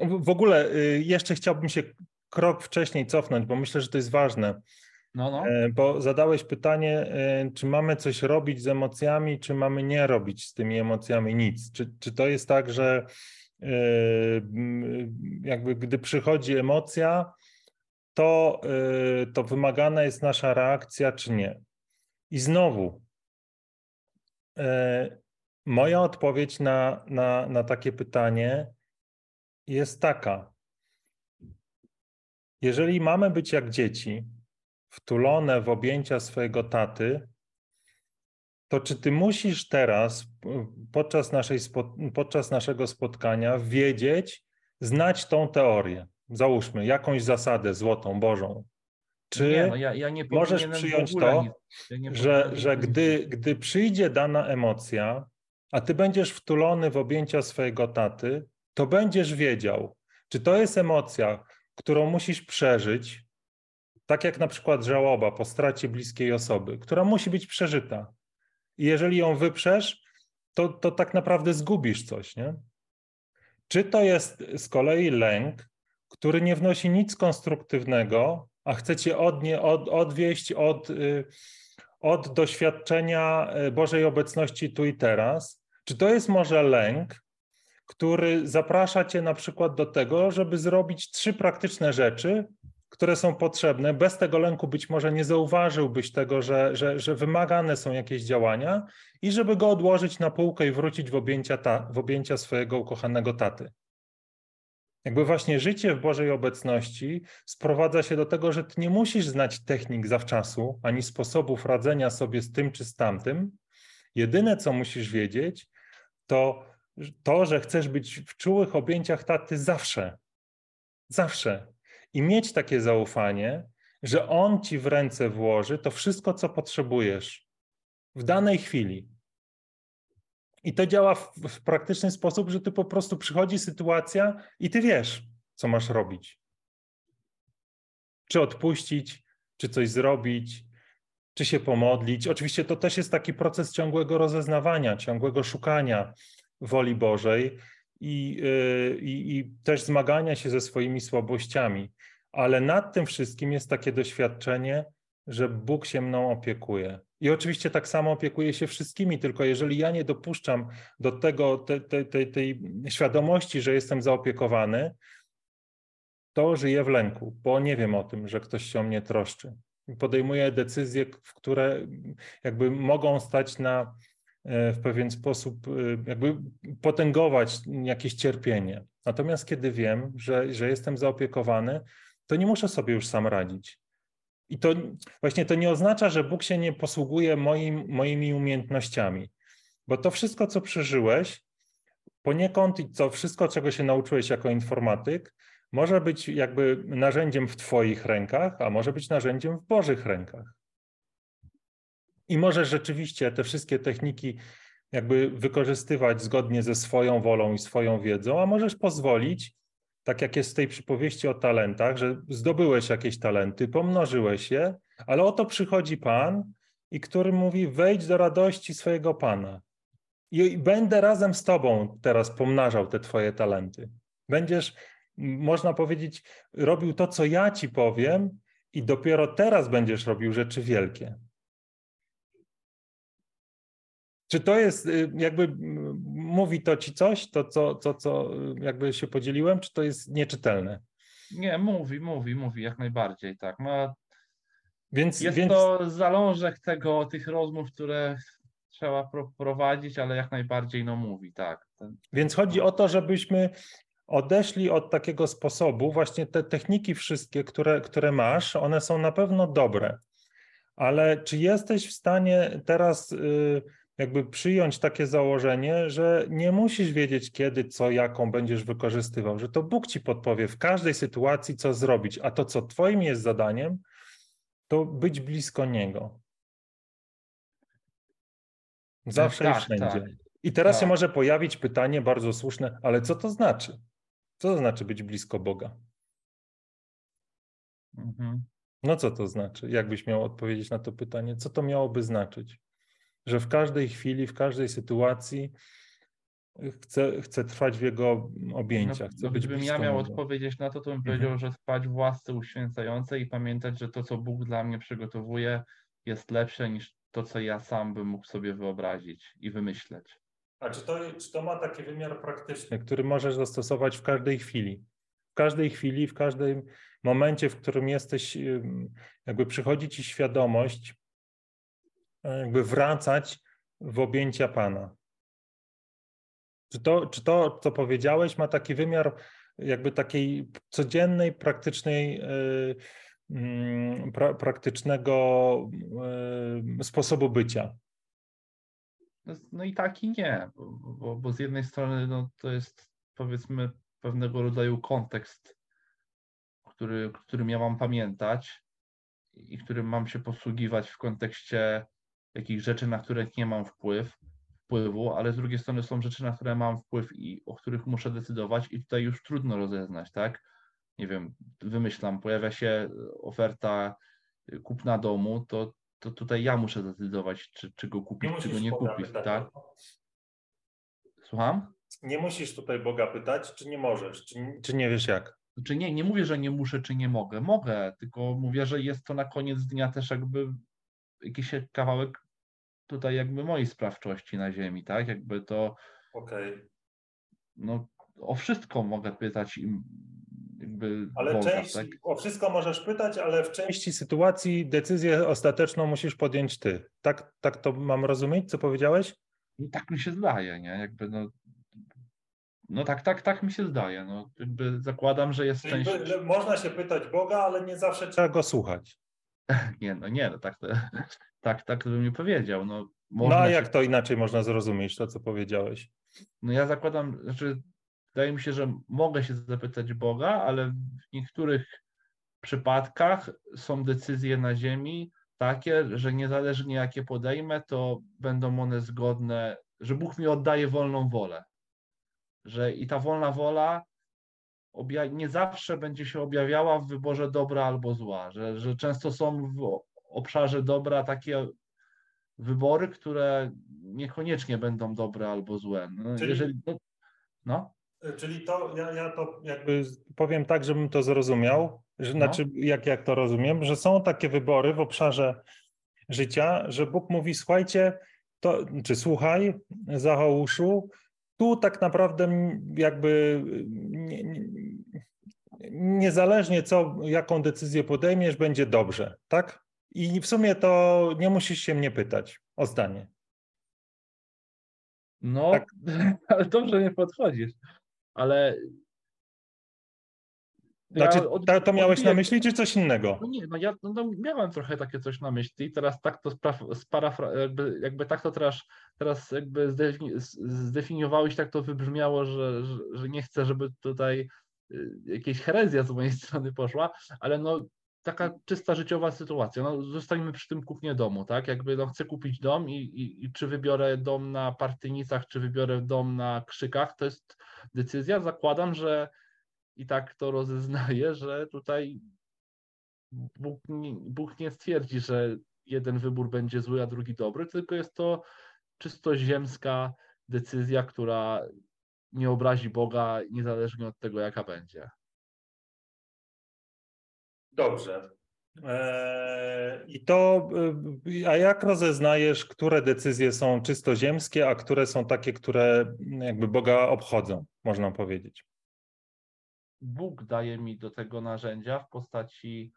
W w ogóle y, jeszcze chciałbym się krok wcześniej cofnąć, bo myślę, że to jest ważne. No, no. E, Bo zadałeś pytanie, e, czy mamy coś robić z emocjami, czy mamy nie robić z tymi emocjami nic. Czy, czy to jest tak, że e, jakby gdy przychodzi emocja, to, to wymagana jest nasza reakcja, czy nie? I znowu, moja odpowiedź na, na, na takie pytanie jest taka. Jeżeli mamy być jak dzieci, wtulone w objęcia swojego taty, to czy ty musisz teraz p- podczas, naszej, podczas naszego spotkania wiedzieć, znać tą teorię? Załóżmy jakąś zasadę złotą, bożą. Czy nie, no ja, ja nie możesz przyjąć to, nie że, że gdy, gdy przyjdzie dana emocja, a ty będziesz wtulony w objęcia swojego taty, to będziesz wiedział, czy to jest emocja, którą musisz przeżyć, tak jak na przykład żałoba po stracie bliskiej osoby, która musi być przeżyta. I jeżeli ją wyprzesz, to, to tak naprawdę zgubisz coś, nie? Czy to jest z kolei lęk, który nie wnosi nic konstruktywnego, a chce cię od, nie, od, odwieść od, y, od doświadczenia y, Bożej obecności tu i teraz? Czy to jest może lęk, który zaprasza cię na przykład do tego, żeby zrobić trzy praktyczne rzeczy, które są potrzebne. Bez tego lęku być może nie zauważyłbyś tego, że, że, że wymagane są jakieś działania i żeby go odłożyć na półkę i wrócić w objęcia, ta, w objęcia swojego ukochanego taty. Jakby właśnie życie w Bożej obecności sprowadza się do tego, że ty nie musisz znać technik zawczasu, ani sposobów radzenia sobie z tym czy z tamtym. Jedyne, co musisz wiedzieć, to to, że chcesz być w czułych objęciach taty zawsze. Zawsze. I mieć takie zaufanie, że on ci w ręce włoży to wszystko, co potrzebujesz w danej chwili. I to działa w, w, praktyczny sposób, że ty po prostu przychodzi sytuacja i ty wiesz, co masz robić. Czy odpuścić, czy coś zrobić, czy się pomodlić. Oczywiście to też jest taki proces ciągłego rozeznawania, ciągłego szukania woli Bożej i, y, i, i też zmagania się ze swoimi słabościami. Ale nad tym wszystkim jest takie doświadczenie, że Bóg się mną opiekuje. I oczywiście tak samo opiekuje się wszystkimi, tylko jeżeli ja nie dopuszczam do tego, te, te, te, tej świadomości, że jestem zaopiekowany, to żyję w lęku, bo nie wiem o tym, że ktoś się o mnie troszczy. Podejmuję decyzje, które jakby mogą stać na e, w pewien sposób, e, jakby potęgować jakieś cierpienie. Natomiast kiedy wiem, że, że jestem zaopiekowany, to nie muszę sobie już sam radzić. I to właśnie to nie oznacza, że Bóg się nie posługuje moim, moimi umiejętnościami, bo to wszystko, co przeżyłeś, poniekąd i to wszystko, czego się nauczyłeś jako informatyk, może być jakby narzędziem w Twoich rękach, a może być narzędziem w Bożych rękach. I możesz rzeczywiście te wszystkie techniki jakby wykorzystywać zgodnie ze swoją wolą i swoją wiedzą, a możesz pozwolić tak jak jest w tej przypowieści o talentach, że zdobyłeś jakieś talenty, pomnożyłeś je, ale oto przychodzi Pan i który mówi: wejdź do radości swojego Pana. I będę razem z Tobą teraz pomnażał te Twoje talenty. Będziesz, można powiedzieć, robił to, co ja Ci powiem, i dopiero teraz będziesz robił rzeczy wielkie. Czy to jest, y, jakby mówi to ci coś, to co, to, co y, jakby się podzieliłem, czy to jest nieczytelne? Nie, mówi, mówi, mówi, jak najbardziej, tak. No, więc, jest więc... to zalążek tego, tych rozmów, które trzeba prowadzić, ale jak najbardziej no mówi, tak. Więc chodzi o to, żebyśmy odeszli od takiego sposobu, właśnie te techniki wszystkie, które, które masz, one są na pewno dobre, ale czy jesteś w stanie teraz... Yy, jakby przyjąć takie założenie, że nie musisz wiedzieć kiedy, co, jaką będziesz wykorzystywał, że to Bóg ci podpowie w każdej sytuacji, co zrobić, a to, co twoim jest zadaniem, to być blisko Niego. Zawsze tak, i wszędzie. Tak. I teraz tak. się może pojawić pytanie bardzo słuszne, ale co to znaczy? Co to znaczy być blisko Boga? Mhm. No co to znaczy? Jakbyś miał odpowiedzieć na to pytanie? Co to miałoby znaczyć? Że w każdej chwili, w każdej sytuacji chce, chce trwać w jego objęciach. No, być gdybym ja miał odpowiedzieć na to, to bym mhm. powiedział, że trwać w łasce uświęcającej i pamiętać, że to, co Bóg dla mnie przygotowuje, jest lepsze niż to, co ja sam bym mógł sobie wyobrazić i wymyśleć. A czy to, czy to ma taki wymiar praktyczny, który możesz zastosować w każdej chwili? W każdej chwili, w każdym momencie, w którym jesteś, jakby przychodzi ci świadomość, jakby wracać w objęcia Pana. Czy to, czy to, co powiedziałeś, ma taki wymiar jakby takiej codziennej, praktycznej, yy, pra, praktycznego yy, sposobu bycia? No, no, i tak i nie, bo, bo z jednej strony no, to jest powiedzmy pewnego rodzaju kontekst, który, którym ja mam pamiętać i którym mam się posługiwać w kontekście takich rzeczy, na które nie mam wpływ, wpływu, ale z drugiej strony są rzeczy, na które mam wpływ i o których muszę decydować i tutaj już trudno rozeznać, tak? Nie wiem, wymyślam, pojawia się oferta kupna domu, to, to tutaj ja muszę decydować, czy, czy go kupić, czy go nie kupić, pytać, tak? Słucham? Nie musisz tutaj Boga pytać, czy nie możesz, czy, czy nie wiesz jak. Znaczy nie, nie mówię, że nie muszę, czy nie mogę. Mogę, tylko mówię, że jest to na koniec dnia też jakby jakiś kawałek tutaj jakby mojej sprawczości na ziemi, tak? Jakby to. Okej. Okay. no, o wszystko mogę pytać im jakby Ale Boga, część, tak? o wszystko możesz pytać, ale w części sytuacji decyzję ostateczną musisz podjąć ty. Tak, tak to mam rozumieć, co powiedziałeś? I tak mi się zdaje, nie? Jakby no, no tak, tak, tak mi się zdaje. No, jakby zakładam, że jest część. można się pytać Boga, ale nie zawsze trzeba go słuchać. Nie, no nie, no tak, to, tak, tak bym nie powiedział. No, No a się- jak to inaczej można zrozumieć, to co powiedziałeś? No ja zakładam, znaczy wydaje mi się, że mogę się zapytać Boga, ale w niektórych przypadkach są decyzje na ziemi takie, że niezależnie jakie podejmę, to będą one zgodne, że Bóg mi oddaje wolną wolę. Że i ta wolna wola nie zawsze będzie się objawiała w wyborze dobra albo zła, że, że często są w obszarze dobra takie wybory, które niekoniecznie będą dobre albo złe. No, Czyli- jeżeli, no, no, Czyli to, ja, ja to jakby powiem tak, żebym to zrozumiał, że, No. znaczy jak, jak to rozumiem, że są takie wybory w obszarze życia, że Bóg mówi, słuchajcie, to, czy słuchaj, Zachołuszu, tu tak naprawdę jakby nie, nie, niezależnie co, jaką decyzję podejmiesz, będzie dobrze, tak? I w sumie to nie musisz się mnie pytać o zdanie. no Tak. ale dobrze nie podchodzisz. Ale Znaczy, ja od- to, miałeś na myśli, czy coś innego? No nie, no ja no, no, miałem trochę takie coś na myśli. Teraz tak to spra- sparafra- jakby, jakby tak to teraz, teraz jakby zdefini- zdefiniowałeś, tak to wybrzmiało, że, że, że nie chcę, żeby tutaj jakieś herezja z mojej strony poszła, ale no taka czysta życiowa sytuacja. No, zostańmy przy tym kupnie domu, tak? Jakby no, chcę kupić dom i, i, i czy wybiorę dom na Partynicach, czy wybiorę dom na Krzykach, to jest decyzja. Zakładam, że i tak to rozeznaję, że tutaj Bóg nie, Bóg nie stwierdzi, że jeden wybór będzie zły, a drugi dobry, tylko jest to czysto ziemska decyzja, która nie obrazi Boga, niezależnie od tego, jaka będzie. Dobrze. Eee, I to, y, a jak rozeznajesz, które decyzje są czysto ziemskie, a które są takie, które jakby Boga obchodzą, można powiedzieć? Bóg daje mi do tego narzędzia w postaci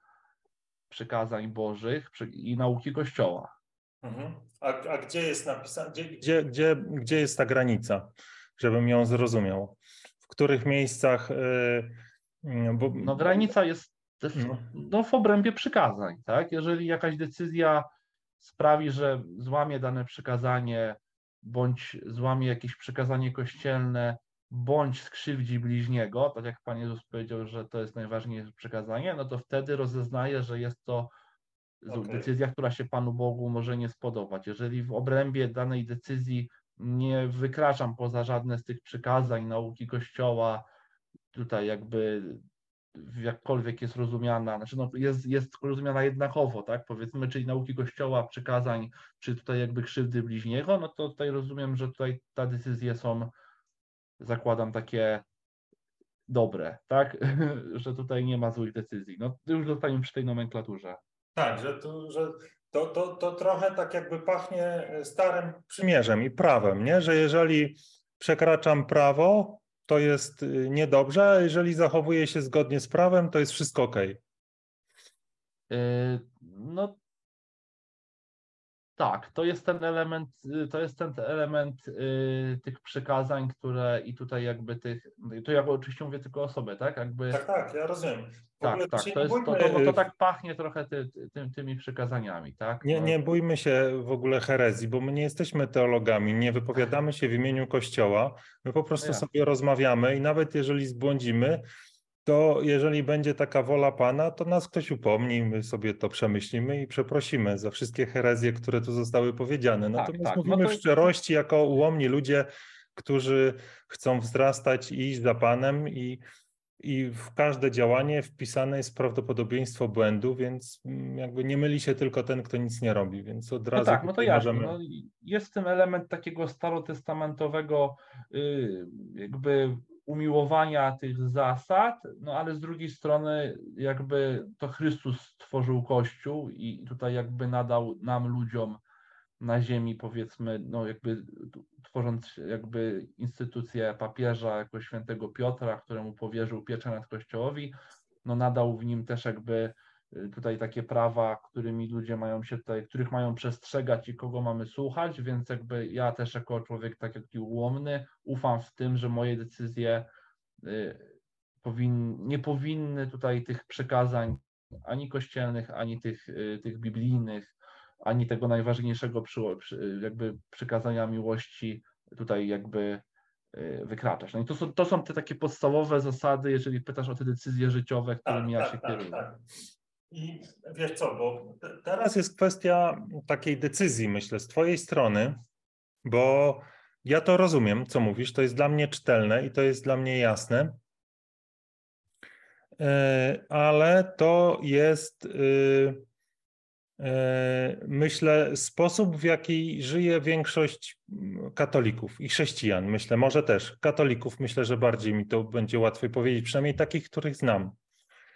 przykazań Bożych i nauki Kościoła. Mhm. A, a gdzie jest napisane, gdzie, gdzie, gdzie, gdzie jest ta granica, żebym ją zrozumiał? W których miejscach? y, y, Bo, No granica jest też, No. no, w obrębie przykazań, tak? Jeżeli jakaś decyzja sprawi, że złamie dane przykazanie, bądź złamie jakieś przykazanie kościelne, bądź skrzywdzi bliźniego, tak jak Pan Jezus powiedział, że to jest najważniejsze przykazanie, no to wtedy rozeznaje, że jest to Okej. decyzja, która się Panu Bogu może nie spodobać. Jeżeli w obrębie danej decyzji nie wykraczam poza żadne z tych przykazań, nauki Kościoła, tutaj jakby jakkolwiek jest rozumiana, znaczy no jest, jest rozumiana jednakowo, tak, powiedzmy, czyli nauki Kościoła, przykazań, czy tutaj jakby krzywdy bliźniego, no to tutaj rozumiem, że tutaj te decyzje są, zakładam, takie dobre, tak, że tutaj nie ma złych decyzji. No już zostaniemy przy tej nomenklaturze. Tak, że, to, że to, to, to trochę tak jakby pachnie starym przymierzem i prawem, nie? że jeżeli przekraczam prawo, to jest y, niedobrze, a jeżeli zachowuję się zgodnie z prawem, to jest wszystko ok. No tak, to jest ten element, y, to jest ten element y, tych przykazań, które i tutaj jakby tych, to ja oczywiście mówię tylko o sobie, tak? Jakby Tak, tak, ja rozumiem. W tak, tak, to jest to, bójmy, to, tak pachnie trochę ty, ty, tym- tymi przykazaniami, tak? Nie, No, nie bójmy się w ogóle herezji, bo my nie jesteśmy teologami, nie wypowiadamy się w imieniu Kościoła. My po prostu Ja. sobie rozmawiamy i nawet jeżeli zbłądzimy, to jeżeli będzie taka wola Pana, to nas ktoś upomni, my sobie to przemyślimy i przeprosimy za wszystkie herezje, które tu zostały powiedziane. Natomiast tak, no mówimy to- w szczerości jako ułomni ludzie, którzy chcą wzrastać i iść za Panem i, i w każde działanie wpisane jest prawdopodobieństwo błędu, więc mm, jakby nie myli się tylko ten, kto nic nie robi, więc od No razu tak, no to jasne. możemy... No, jest w tym element takiego starotestamentowego y, jakby umiłowania tych zasad, no ale z drugiej strony jakby to Chrystus stworzył Kościół i tutaj jakby nadał nam ludziom na ziemi, powiedzmy, no jakby tworząc jakby instytucję papieża jako świętego Piotra, któremu powierzył pieczę nad Kościołowi, no nadał w nim też jakby tutaj takie prawa, którymi ludzie mają się tutaj, których mają przestrzegać i kogo mamy słuchać, więc jakby ja też jako człowiek taki ułomny ufam w tym, że moje decyzje y, powin, nie powinny tutaj tych przekazań ani kościelnych, ani tych, y, tych biblijnych, ani tego najważniejszego jakby przykazania miłości tutaj jakby y, wykraczać. No i to są, to są te takie podstawowe zasady, jeżeli pytasz o te decyzje życiowe, którymi tak, ja się tak, kieruję. Tak, tak. I wiesz co, bo teraz jest kwestia takiej decyzji, myślę, z twojej strony, bo ja to rozumiem, co mówisz, to jest dla mnie czytelne i to jest dla mnie jasne, e, ale to jest y, E, myślę, sposób, w jaki żyje większość katolików i chrześcijan. Myślę, może też katolików, myślę, że bardziej mi to będzie łatwiej powiedzieć, przynajmniej takich, których znam.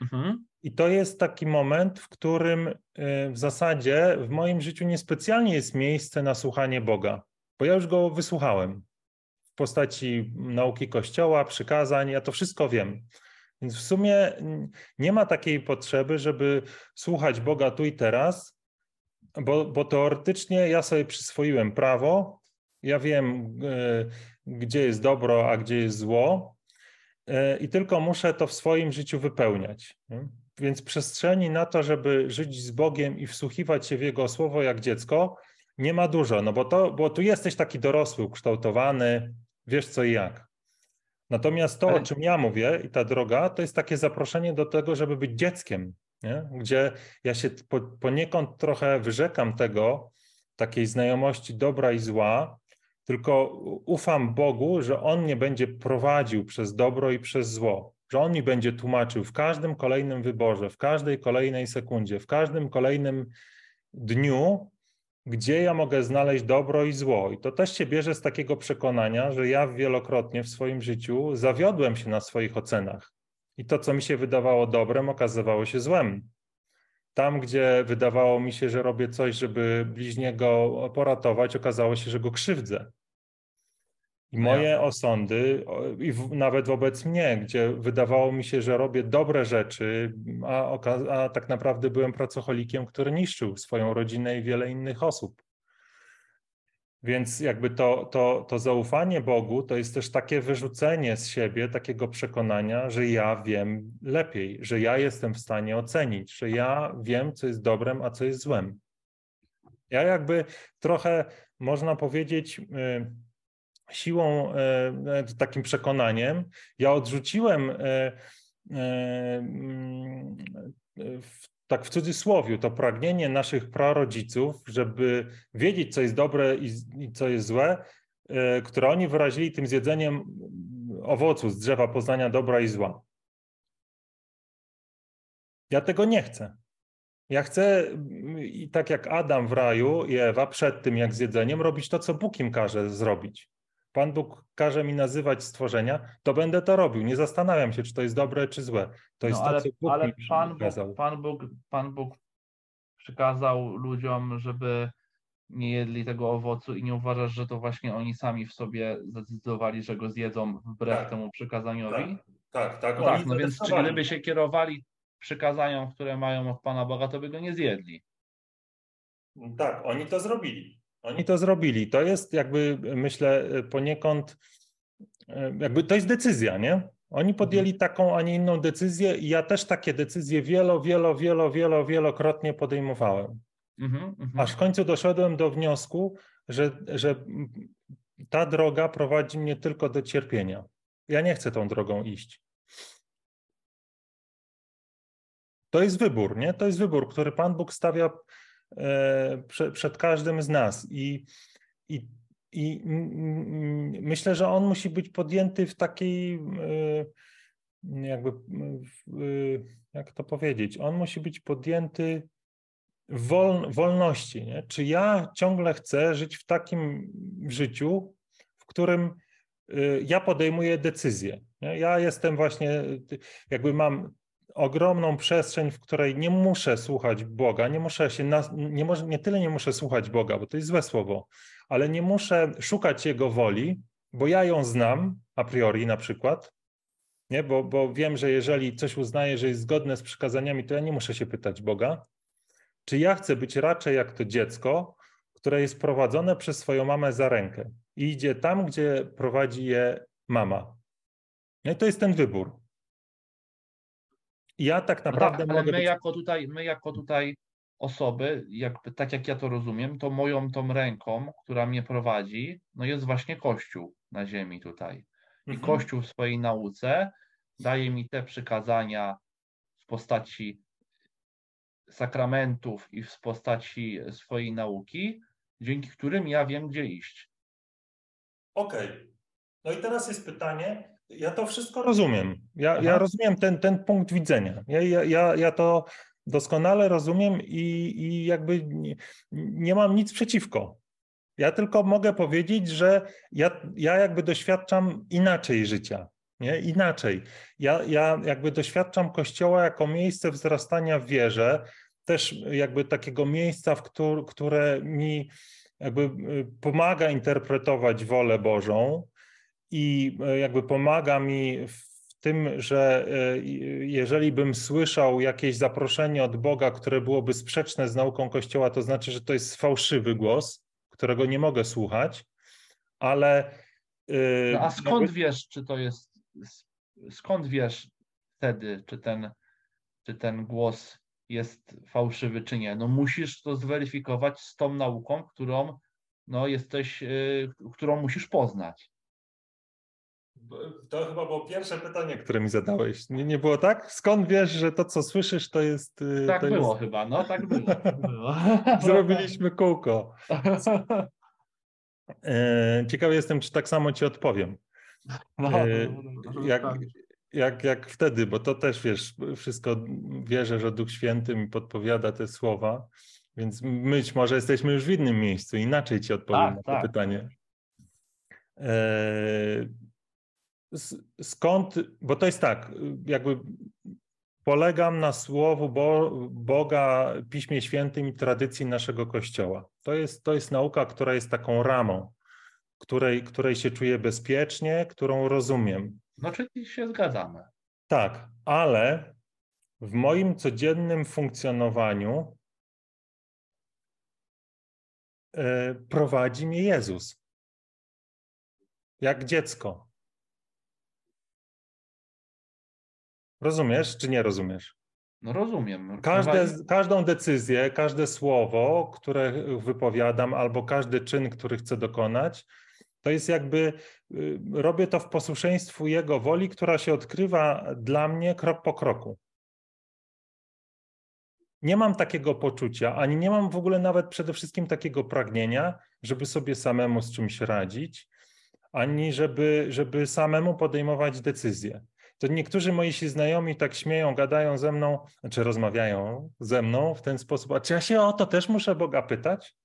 Mhm. I to jest taki moment, w którym e, w zasadzie w moim życiu niespecjalnie jest miejsce na słuchanie Boga, bo ja już go wysłuchałem w postaci nauki Kościoła, przykazań, ja to wszystko wiem. Więc w sumie nie ma takiej potrzeby, żeby słuchać Boga tu i teraz, bo, bo teoretycznie ja sobie przyswoiłem prawo, ja wiem, e, gdzie jest dobro, a gdzie jest zło, i tylko muszę to w swoim życiu wypełniać. Więc przestrzeni na to, żeby żyć z Bogiem i wsłuchiwać się w Jego słowo jak dziecko, nie ma dużo, no bo, to, bo tu jesteś taki dorosły, ukształtowany, wiesz co i jak. Natomiast to, Ale... o czym ja mówię i ta droga, to jest takie zaproszenie do tego, żeby być dzieckiem, nie? gdzie ja się po, poniekąd trochę wyrzekam tego, takiej znajomości dobra i zła, tylko ufam Bogu, że On mnie będzie prowadził przez dobro i przez zło, że On mi będzie tłumaczył w każdym kolejnym wyborze, w każdej kolejnej sekundzie, w każdym kolejnym dniu, gdzie ja mogę znaleźć dobro i zło. I to też się bierze z takiego przekonania, że ja wielokrotnie w swoim życiu zawiodłem się na swoich ocenach. I to, co mi się wydawało dobrem, okazywało się złem. Tam, gdzie wydawało mi się, że robię coś, żeby bliźniego poratować, okazało się, że go krzywdzę. I no moje osądy, i nawet wobec mnie, gdzie wydawało mi się, że robię dobre rzeczy, a, a tak naprawdę byłem pracocholikiem, który niszczył swoją rodzinę i wiele innych osób. Więc jakby to, to, to zaufanie Bogu to jest też takie wyrzucenie z siebie takiego przekonania, że ja wiem lepiej, że ja jestem w stanie ocenić, że ja wiem, co jest dobrem, a co jest złem. Ja jakby trochę można powiedzieć, yy, siłą, e, e, takim przekonaniem, ja odrzuciłem mm, tak w cudzysłowie, to pragnienie naszych prarodziców, żeby wiedzieć, co jest dobre i co jest złe, które oni wyrazili tym zjedzeniem owocu z drzewa poznania dobra i zła. Ja tego nie chcę. Ja chcę, i tak jak Adam w raju i Ewa przed tym, jak zjedzeniem, robić to, co Bóg im każe zrobić. Pan Bóg każe mi nazywać stworzenia, to będę to robił. Nie zastanawiam się, czy to jest dobre, czy złe. To jest no, ale, to, co Bóg ale mi Pan Bóg, Pan, Bóg, Pan Bóg przykazał ludziom, żeby nie jedli tego owocu i nie uważasz, że to właśnie oni sami w sobie zdecydowali, że go zjedzą wbrew tak, temu przykazaniowi? Tak, tak. tak, no, tak no więc czy gdyby się kierowali przykazaniom, które mają od Pana Boga, to by go nie zjedli. Tak, oni to zrobili. Oni to zrobili. To jest jakby, myślę, poniekąd, jakby to jest decyzja, nie? Oni podjęli mhm. taką, a nie inną decyzję i ja też takie decyzje wielo, wielo, wielo, wielo, wielokrotnie podejmowałem. Mhm, mhm. Aż w końcu doszedłem do wniosku, że, że ta droga prowadzi mnie tylko do cierpienia. Ja nie chcę tą drogą iść. To jest wybór, nie? To jest wybór, który Pan Bóg stawia E, przed każdym z nas. I, i, i myślę, że on musi być podjęty w takiej, e, jakby, jak to powiedzieć, on musi być podjęty wol, wolności. Nie? Czy ja ciągle chcę żyć w takim życiu, w którym e, ja podejmuję decyzje. Ja jestem właśnie, jakby mam ogromną przestrzeń, w której nie muszę słuchać Boga, nie muszę się, na, nie, może, nie tyle nie muszę słuchać Boga, bo to jest złe słowo, ale nie muszę szukać Jego woli, bo ja ją znam a priori na przykład, nie? Bo, bo wiem, że jeżeli coś uznaję, że jest zgodne z przykazaniami, to ja nie muszę się pytać Boga, czy ja chcę być raczej jak to dziecko, które jest prowadzone przez swoją mamę za rękę i idzie tam, gdzie prowadzi je mama. No to jest ten wybór. Ja tak naprawdę no tak, ale mogę my być... jako tutaj, my jako tutaj osoby, jakby, tak jak ja to rozumiem, to moją tą ręką, która mnie prowadzi, no jest właśnie Kościół na ziemi tutaj. I Mhm. Kościół w swojej nauce daje mi te przykazania w postaci sakramentów i w postaci swojej nauki, dzięki którym ja wiem, gdzie iść. Okej. No i teraz jest pytanie. Ja to wszystko rozumiem. Ja, ja rozumiem ten, ten punkt widzenia. Ja, ja, ja, ja to doskonale rozumiem i, i jakby nie, nie mam nic przeciwko. Ja tylko mogę powiedzieć, że ja, ja jakby doświadczam inaczej życia. Nie? Inaczej. Ja, ja jakby doświadczam Kościoła jako miejsce wzrastania w wierze, też jakby takiego miejsca, w któr, które mi jakby y, pomaga interpretować wolę Bożą i y, jakby pomaga mi w tym, że y, jeżeli bym słyszał jakieś zaproszenie od Boga, które byłoby sprzeczne z nauką Kościoła, to znaczy, że to jest fałszywy głos, którego nie mogę słuchać, ale. y, No a skąd jakby- wiesz, czy to jest, skąd wiesz wtedy, czy ten, czy ten głos jest fałszywy, czy nie? No musisz to zweryfikować z tą nauką, którą no jesteś, którą musisz poznać. To chyba było pierwsze pytanie, które mi zadałeś. Nie, nie było tak? Skąd wiesz, że to, co słyszysz, to jest. y, Tak to było Jest... chyba, no tak było. tak było. Zrobiliśmy kółko. E, Ciekawy jestem, czy tak samo ci odpowiem. No, E, no, no, no, Jak, tak. jak, jak wtedy, bo to też wiesz, wszystko wierzę, że Duch Święty mi podpowiada te słowa, więc być może jesteśmy już w innym miejscu, inaczej ci odpowiem Tak, na to tak. pytanie. Skąd, bo to jest tak, jakby polegam na słowu Bo, Boga, Piśmie Świętym i tradycji naszego Kościoła. To jest, to jest nauka, która jest taką ramą, której, której się czuję bezpiecznie, którą rozumiem. no czyli się zgadzamy. Tak, ale w moim codziennym funkcjonowaniu e, prowadzi mnie Jezus. Jak dziecko. Rozumiesz, czy nie rozumiesz? No rozumiem. Każde, każdą decyzję, każde słowo, które wypowiadam, albo każdy czyn, który chcę dokonać, to jest jakby y, robię to w posłuszeństwu Jego woli, która się odkrywa dla mnie krok po kroku. Nie mam takiego poczucia, ani nie mam w ogóle nawet przede wszystkim takiego pragnienia, żeby sobie samemu z czymś radzić, ani żeby, żeby samemu podejmować decyzje. To niektórzy moi się znajomi tak śmieją, gadają ze mną, czy rozmawiają ze mną w ten sposób. A czy ja się o to też muszę Boga pytać?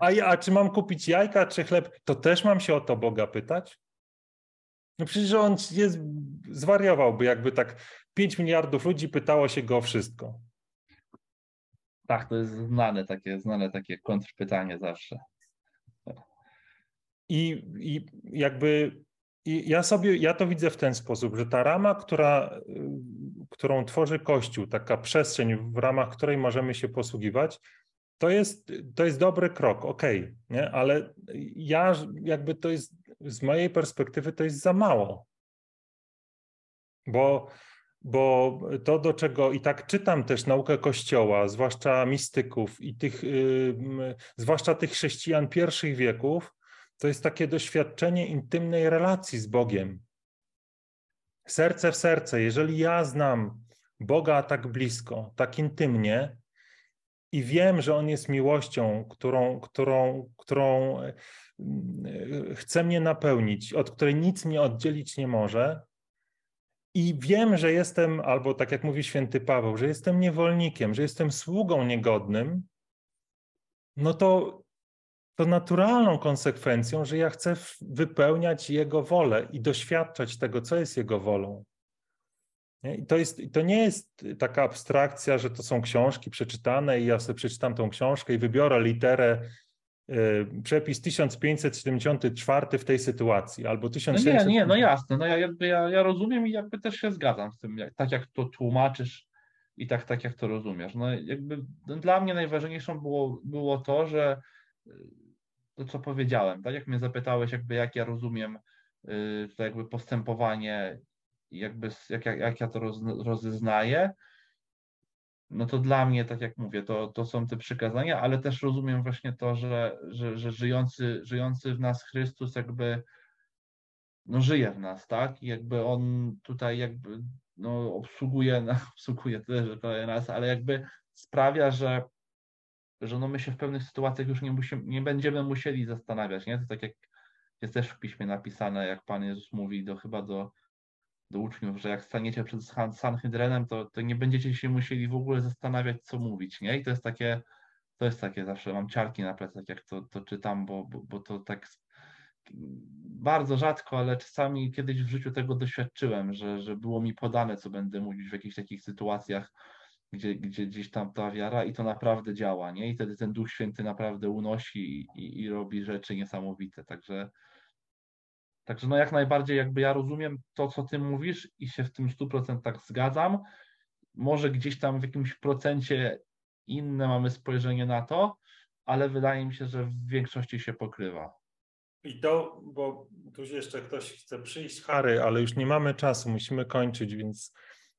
A, ja, a czy mam kupić jajka czy chleb? To też mam się o to Boga pytać? No przecież on jest, zwariowałby, jakby tak 5 miliardów ludzi pytało się go o wszystko. Tak, to jest znane takie, znane takie kontrpytanie zawsze. I, i jakby i ja sobie, ja to widzę w ten sposób, że ta rama, która, y, którą tworzy Kościół, taka przestrzeń, w ramach której możemy się posługiwać, to jest, to jest dobry krok, okej, nie? ale ja jakby to jest, z mojej perspektywy to jest za mało. Bo, bo to, do czego i tak czytam też naukę Kościoła, zwłaszcza mistyków i tych, y, m, zwłaszcza tych chrześcijan pierwszych wieków, to jest takie doświadczenie intymnej relacji z Bogiem. Serce w serce. Jeżeli ja znam Boga tak blisko, tak intymnie i wiem, że On jest miłością, którą, którą, którą mm, chce mnie napełnić, od której nic mnie oddzielić nie może, i wiem, że jestem, albo tak jak mówi święty Paweł, że jestem niewolnikiem, że jestem sługą niegodnym, no to to naturalną konsekwencją, że ja chcę wypełniać Jego wolę i doświadczać tego, co jest Jego wolą. Nie? I to, jest, to nie jest taka abstrakcja, że to są książki przeczytane i ja sobie przeczytam tą książkę i wybiorę literę, y, przepis 1574 w tej sytuacji, albo No 1700. nie, nie, no jasne, no ja, jakby ja, ja rozumiem i jakby też się zgadzam z tym, jak, tak jak to tłumaczysz i tak, tak jak to rozumiesz. No jakby no, dla mnie najważniejszą było, było to, że y, to, co powiedziałem, tak jak mnie zapytałeś, jakby jak ja rozumiem y, to jakby postępowanie, jakby jak, jak, jak ja to roz, rozeznaję, no to dla mnie, tak jak mówię, to, to są te przykazania, ale też rozumiem właśnie to, że, że, że żyjący, żyjący w nas Chrystus jakby no żyje w nas, tak? I jakby on tutaj jakby no, obsługuje, obsługuje tyle, że nas, ale jakby sprawia, że, że no my się w pewnych sytuacjach już nie, musimy, nie będziemy musieli zastanawiać, nie? To tak jak jest też w piśmie napisane, jak Pan Jezus mówi do chyba do, do uczniów, że jak staniecie przed San- Sanhedrynem, to, to nie będziecie się musieli w ogóle zastanawiać, co mówić, nie? I to jest takie, to jest takie zawsze, mam ciarki na plecach, jak to, to czytam, bo, bo, bo to tak bardzo rzadko, ale czasami kiedyś w życiu tego doświadczyłem, że, że było mi podane, co będę mówić w jakichś takich sytuacjach, gdzie, gdzie gdzieś tam ta wiara i to naprawdę działa, nie? I wtedy ten Duch Święty naprawdę unosi i, i, robi rzeczy niesamowite. Także, także no jak najbardziej jakby ja rozumiem to, co ty mówisz i się w tym 100% zgadzam. Może gdzieś tam w jakimś procencie inne mamy spojrzenie na to, ale wydaje mi się, że w większości się pokrywa. I to, bo tu jeszcze ktoś chce przyjść, Harry, ale już nie mamy czasu, musimy kończyć, więc,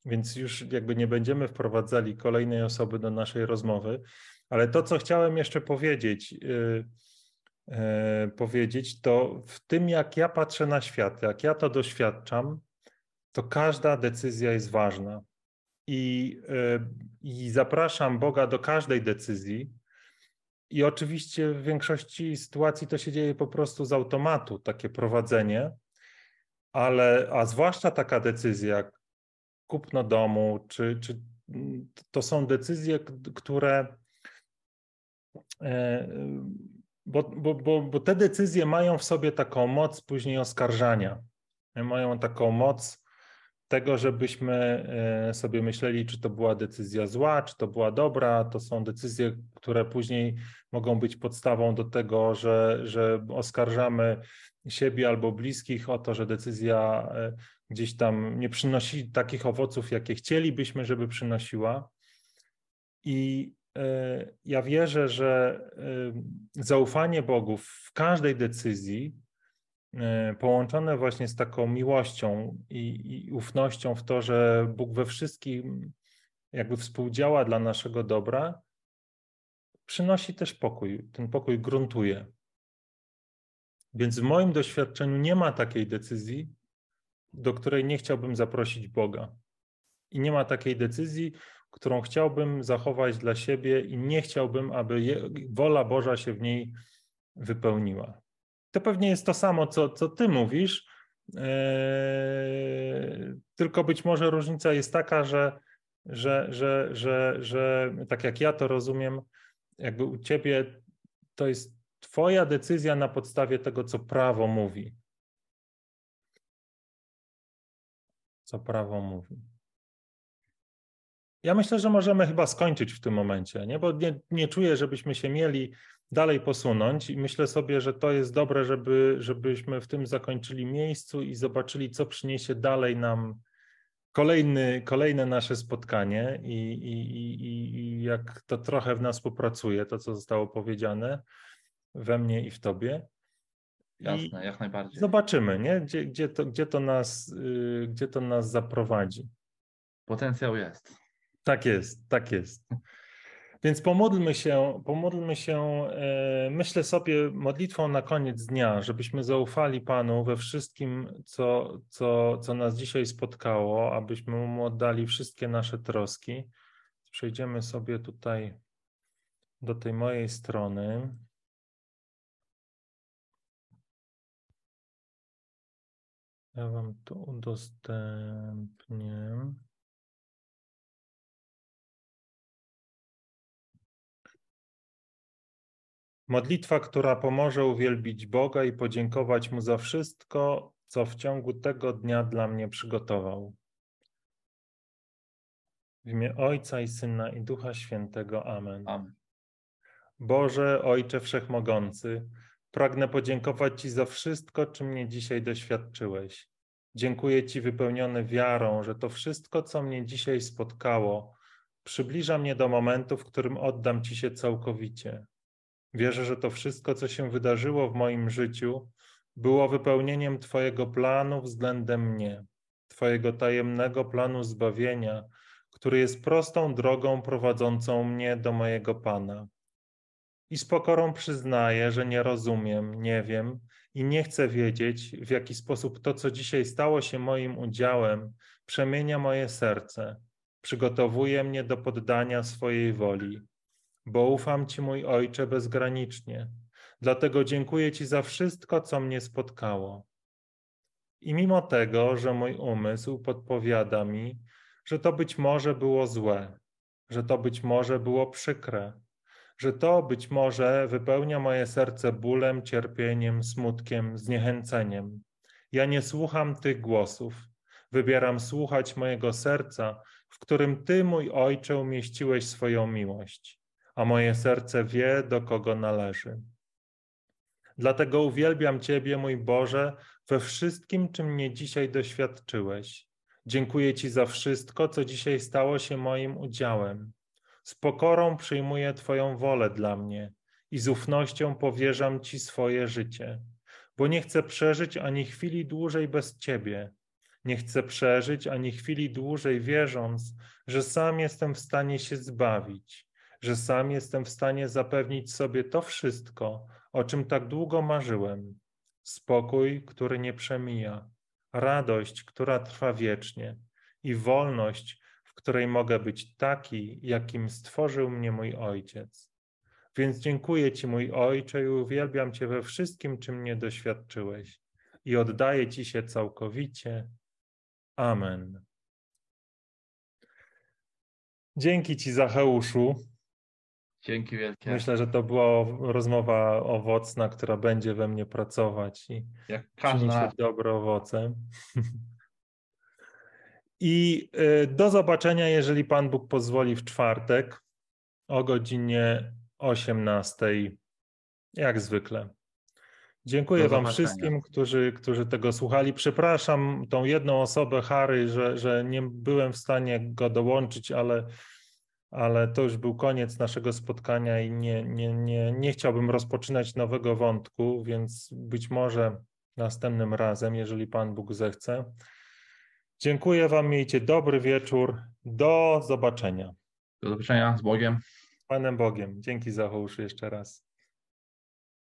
więc już jakby nie będziemy wprowadzali kolejnej osoby do naszej rozmowy. Ale to, co chciałem jeszcze powiedzieć, yy, yy, powiedzieć, to w tym, jak ja patrzę na świat, jak ja to doświadczam, to każda decyzja jest ważna. I, yy, i zapraszam Boga do każdej decyzji, i oczywiście w większości sytuacji to się dzieje po prostu z automatu, takie prowadzenie, ale a zwłaszcza taka decyzja, kupno domu, czy, czy to są decyzje, które. e, Bo, bo, bo, bo te decyzje mają w sobie taką moc później oskarżania. Mają taką moc tego, żebyśmy e, sobie myśleli, czy to była decyzja zła, czy to była dobra. To są decyzje, które później mogą być podstawą do tego, że, że oskarżamy siebie albo bliskich o to, że decyzja e, gdzieś tam nie przynosi takich owoców, jakie chcielibyśmy, żeby przynosiła. I e, ja wierzę, że zaufanie Bogu w każdej decyzji połączone właśnie z taką miłością i, i ufnością w to, że Bóg we wszystkim jakby współdziała dla naszego dobra, przynosi też pokój. Ten pokój gruntuje. Więc w moim doświadczeniu nie ma takiej decyzji, do której nie chciałbym zaprosić Boga. I nie ma takiej decyzji, którą chciałbym zachować dla siebie i nie chciałbym, aby je, wola Boża się w niej wypełniła. To pewnie jest to samo, co, co ty mówisz, Eee, tylko być może różnica jest taka, że, że, że, że, że tak jak ja to rozumiem, jakby u ciebie to jest twoja decyzja na podstawie tego, co prawo mówi. Co prawo mówi. Ja myślę, że możemy chyba skończyć w tym momencie, nie? bo nie, nie czuję, żebyśmy się mieli dalej posunąć i myślę sobie, że to jest dobre, żeby, żebyśmy w tym zakończyli miejscu i zobaczyli, co przyniesie dalej nam kolejny, kolejne nasze spotkanie i, i, i, i jak to trochę w nas popracuje, to co zostało powiedziane we mnie i w tobie. I Jasne, jak najbardziej. zobaczymy, nie? Gdzie, gdzie, to, gdzie, to nas, yy, gdzie to nas zaprowadzi. Potencjał jest. Tak jest, tak jest. Więc pomódlmy się, pomódlmy się, e, myślę sobie modlitwą na koniec dnia, żebyśmy zaufali Panu we wszystkim, co, co, co nas dzisiaj spotkało, abyśmy Mu oddali wszystkie nasze troski. Przejdziemy sobie tutaj do tej mojej strony. Ja Wam to udostępnię. Modlitwa, która pomoże uwielbić Boga i podziękować Mu za wszystko, co w ciągu tego dnia dla mnie przygotował. W imię Ojca i Syna i Ducha Świętego. Amen. Amen. Boże, Ojcze Wszechmogący, pragnę podziękować Ci za wszystko, czym mnie dzisiaj doświadczyłeś. Dziękuję Ci wypełniony wiarą, że to wszystko, co mnie dzisiaj spotkało, przybliża mnie do momentu, w którym oddam Ci się całkowicie. Wierzę, że to wszystko, co się wydarzyło w moim życiu, było wypełnieniem Twojego planu względem mnie, Twojego tajemnego planu zbawienia, który jest prostą drogą prowadzącą mnie do mojego Pana. I z pokorą przyznaję, że nie rozumiem, nie wiem i nie chcę wiedzieć, w jaki sposób to, co dzisiaj stało się moim udziałem, przemienia moje serce, przygotowuje mnie do poddania swojej woli, bo ufam Ci, mój Ojcze, bezgranicznie. Dlatego dziękuję Ci za wszystko, co mnie spotkało. I mimo tego, że mój umysł podpowiada mi, że to być może było złe, że to być może było przykre, że to być może wypełnia moje serce bólem, cierpieniem, smutkiem, zniechęceniem. Ja nie słucham tych głosów. Wybieram słuchać mojego serca, w którym Ty, mój Ojcze, umieściłeś swoją miłość, a moje serce wie, do kogo należy. Dlatego uwielbiam Ciebie, mój Boże, we wszystkim, czym mnie dzisiaj doświadczyłeś. Dziękuję Ci za wszystko, co dzisiaj stało się moim udziałem. Z pokorą przyjmuję Twoją wolę dla mnie i z ufnością powierzam Ci swoje życie, bo nie chcę przeżyć ani chwili dłużej bez Ciebie. Nie chcę przeżyć ani chwili dłużej, wierząc, że sam jestem w stanie się zbawić, że sam jestem w stanie zapewnić sobie to wszystko, o czym tak długo marzyłem. Spokój, który nie przemija, radość, która trwa wiecznie i wolność, w której mogę być taki, jakim stworzył mnie mój Ojciec. Więc dziękuję Ci, mój Ojcze, i uwielbiam Cię we wszystkim, czym mnie doświadczyłeś, i oddaję Ci się całkowicie. Amen. Dzięki Ci, Zacheuszu. Dzięki wielkie. Myślę, że to była rozmowa owocna, która będzie we mnie pracować i Jak przyniesie dobre owoce. I y, do zobaczenia, jeżeli Pan Bóg pozwoli, w czwartek o godzinie 18, jak zwykle. Dziękuję Do Wam zobaczenia. wszystkim, którzy, którzy tego słuchali. Przepraszam tą jedną osobę, Harry, że, że nie byłem w stanie go dołączyć, ale, ale to już był koniec naszego spotkania i nie, nie, nie, nie chciałbym rozpoczynać nowego wątku, więc być może następnym razem, jeżeli Pan Bóg zechce. Dziękuję Wam, miejcie dobry wieczór. Do zobaczenia. Do zobaczenia z Bogiem. Panem Bogiem. Dzięki za jeszcze raz.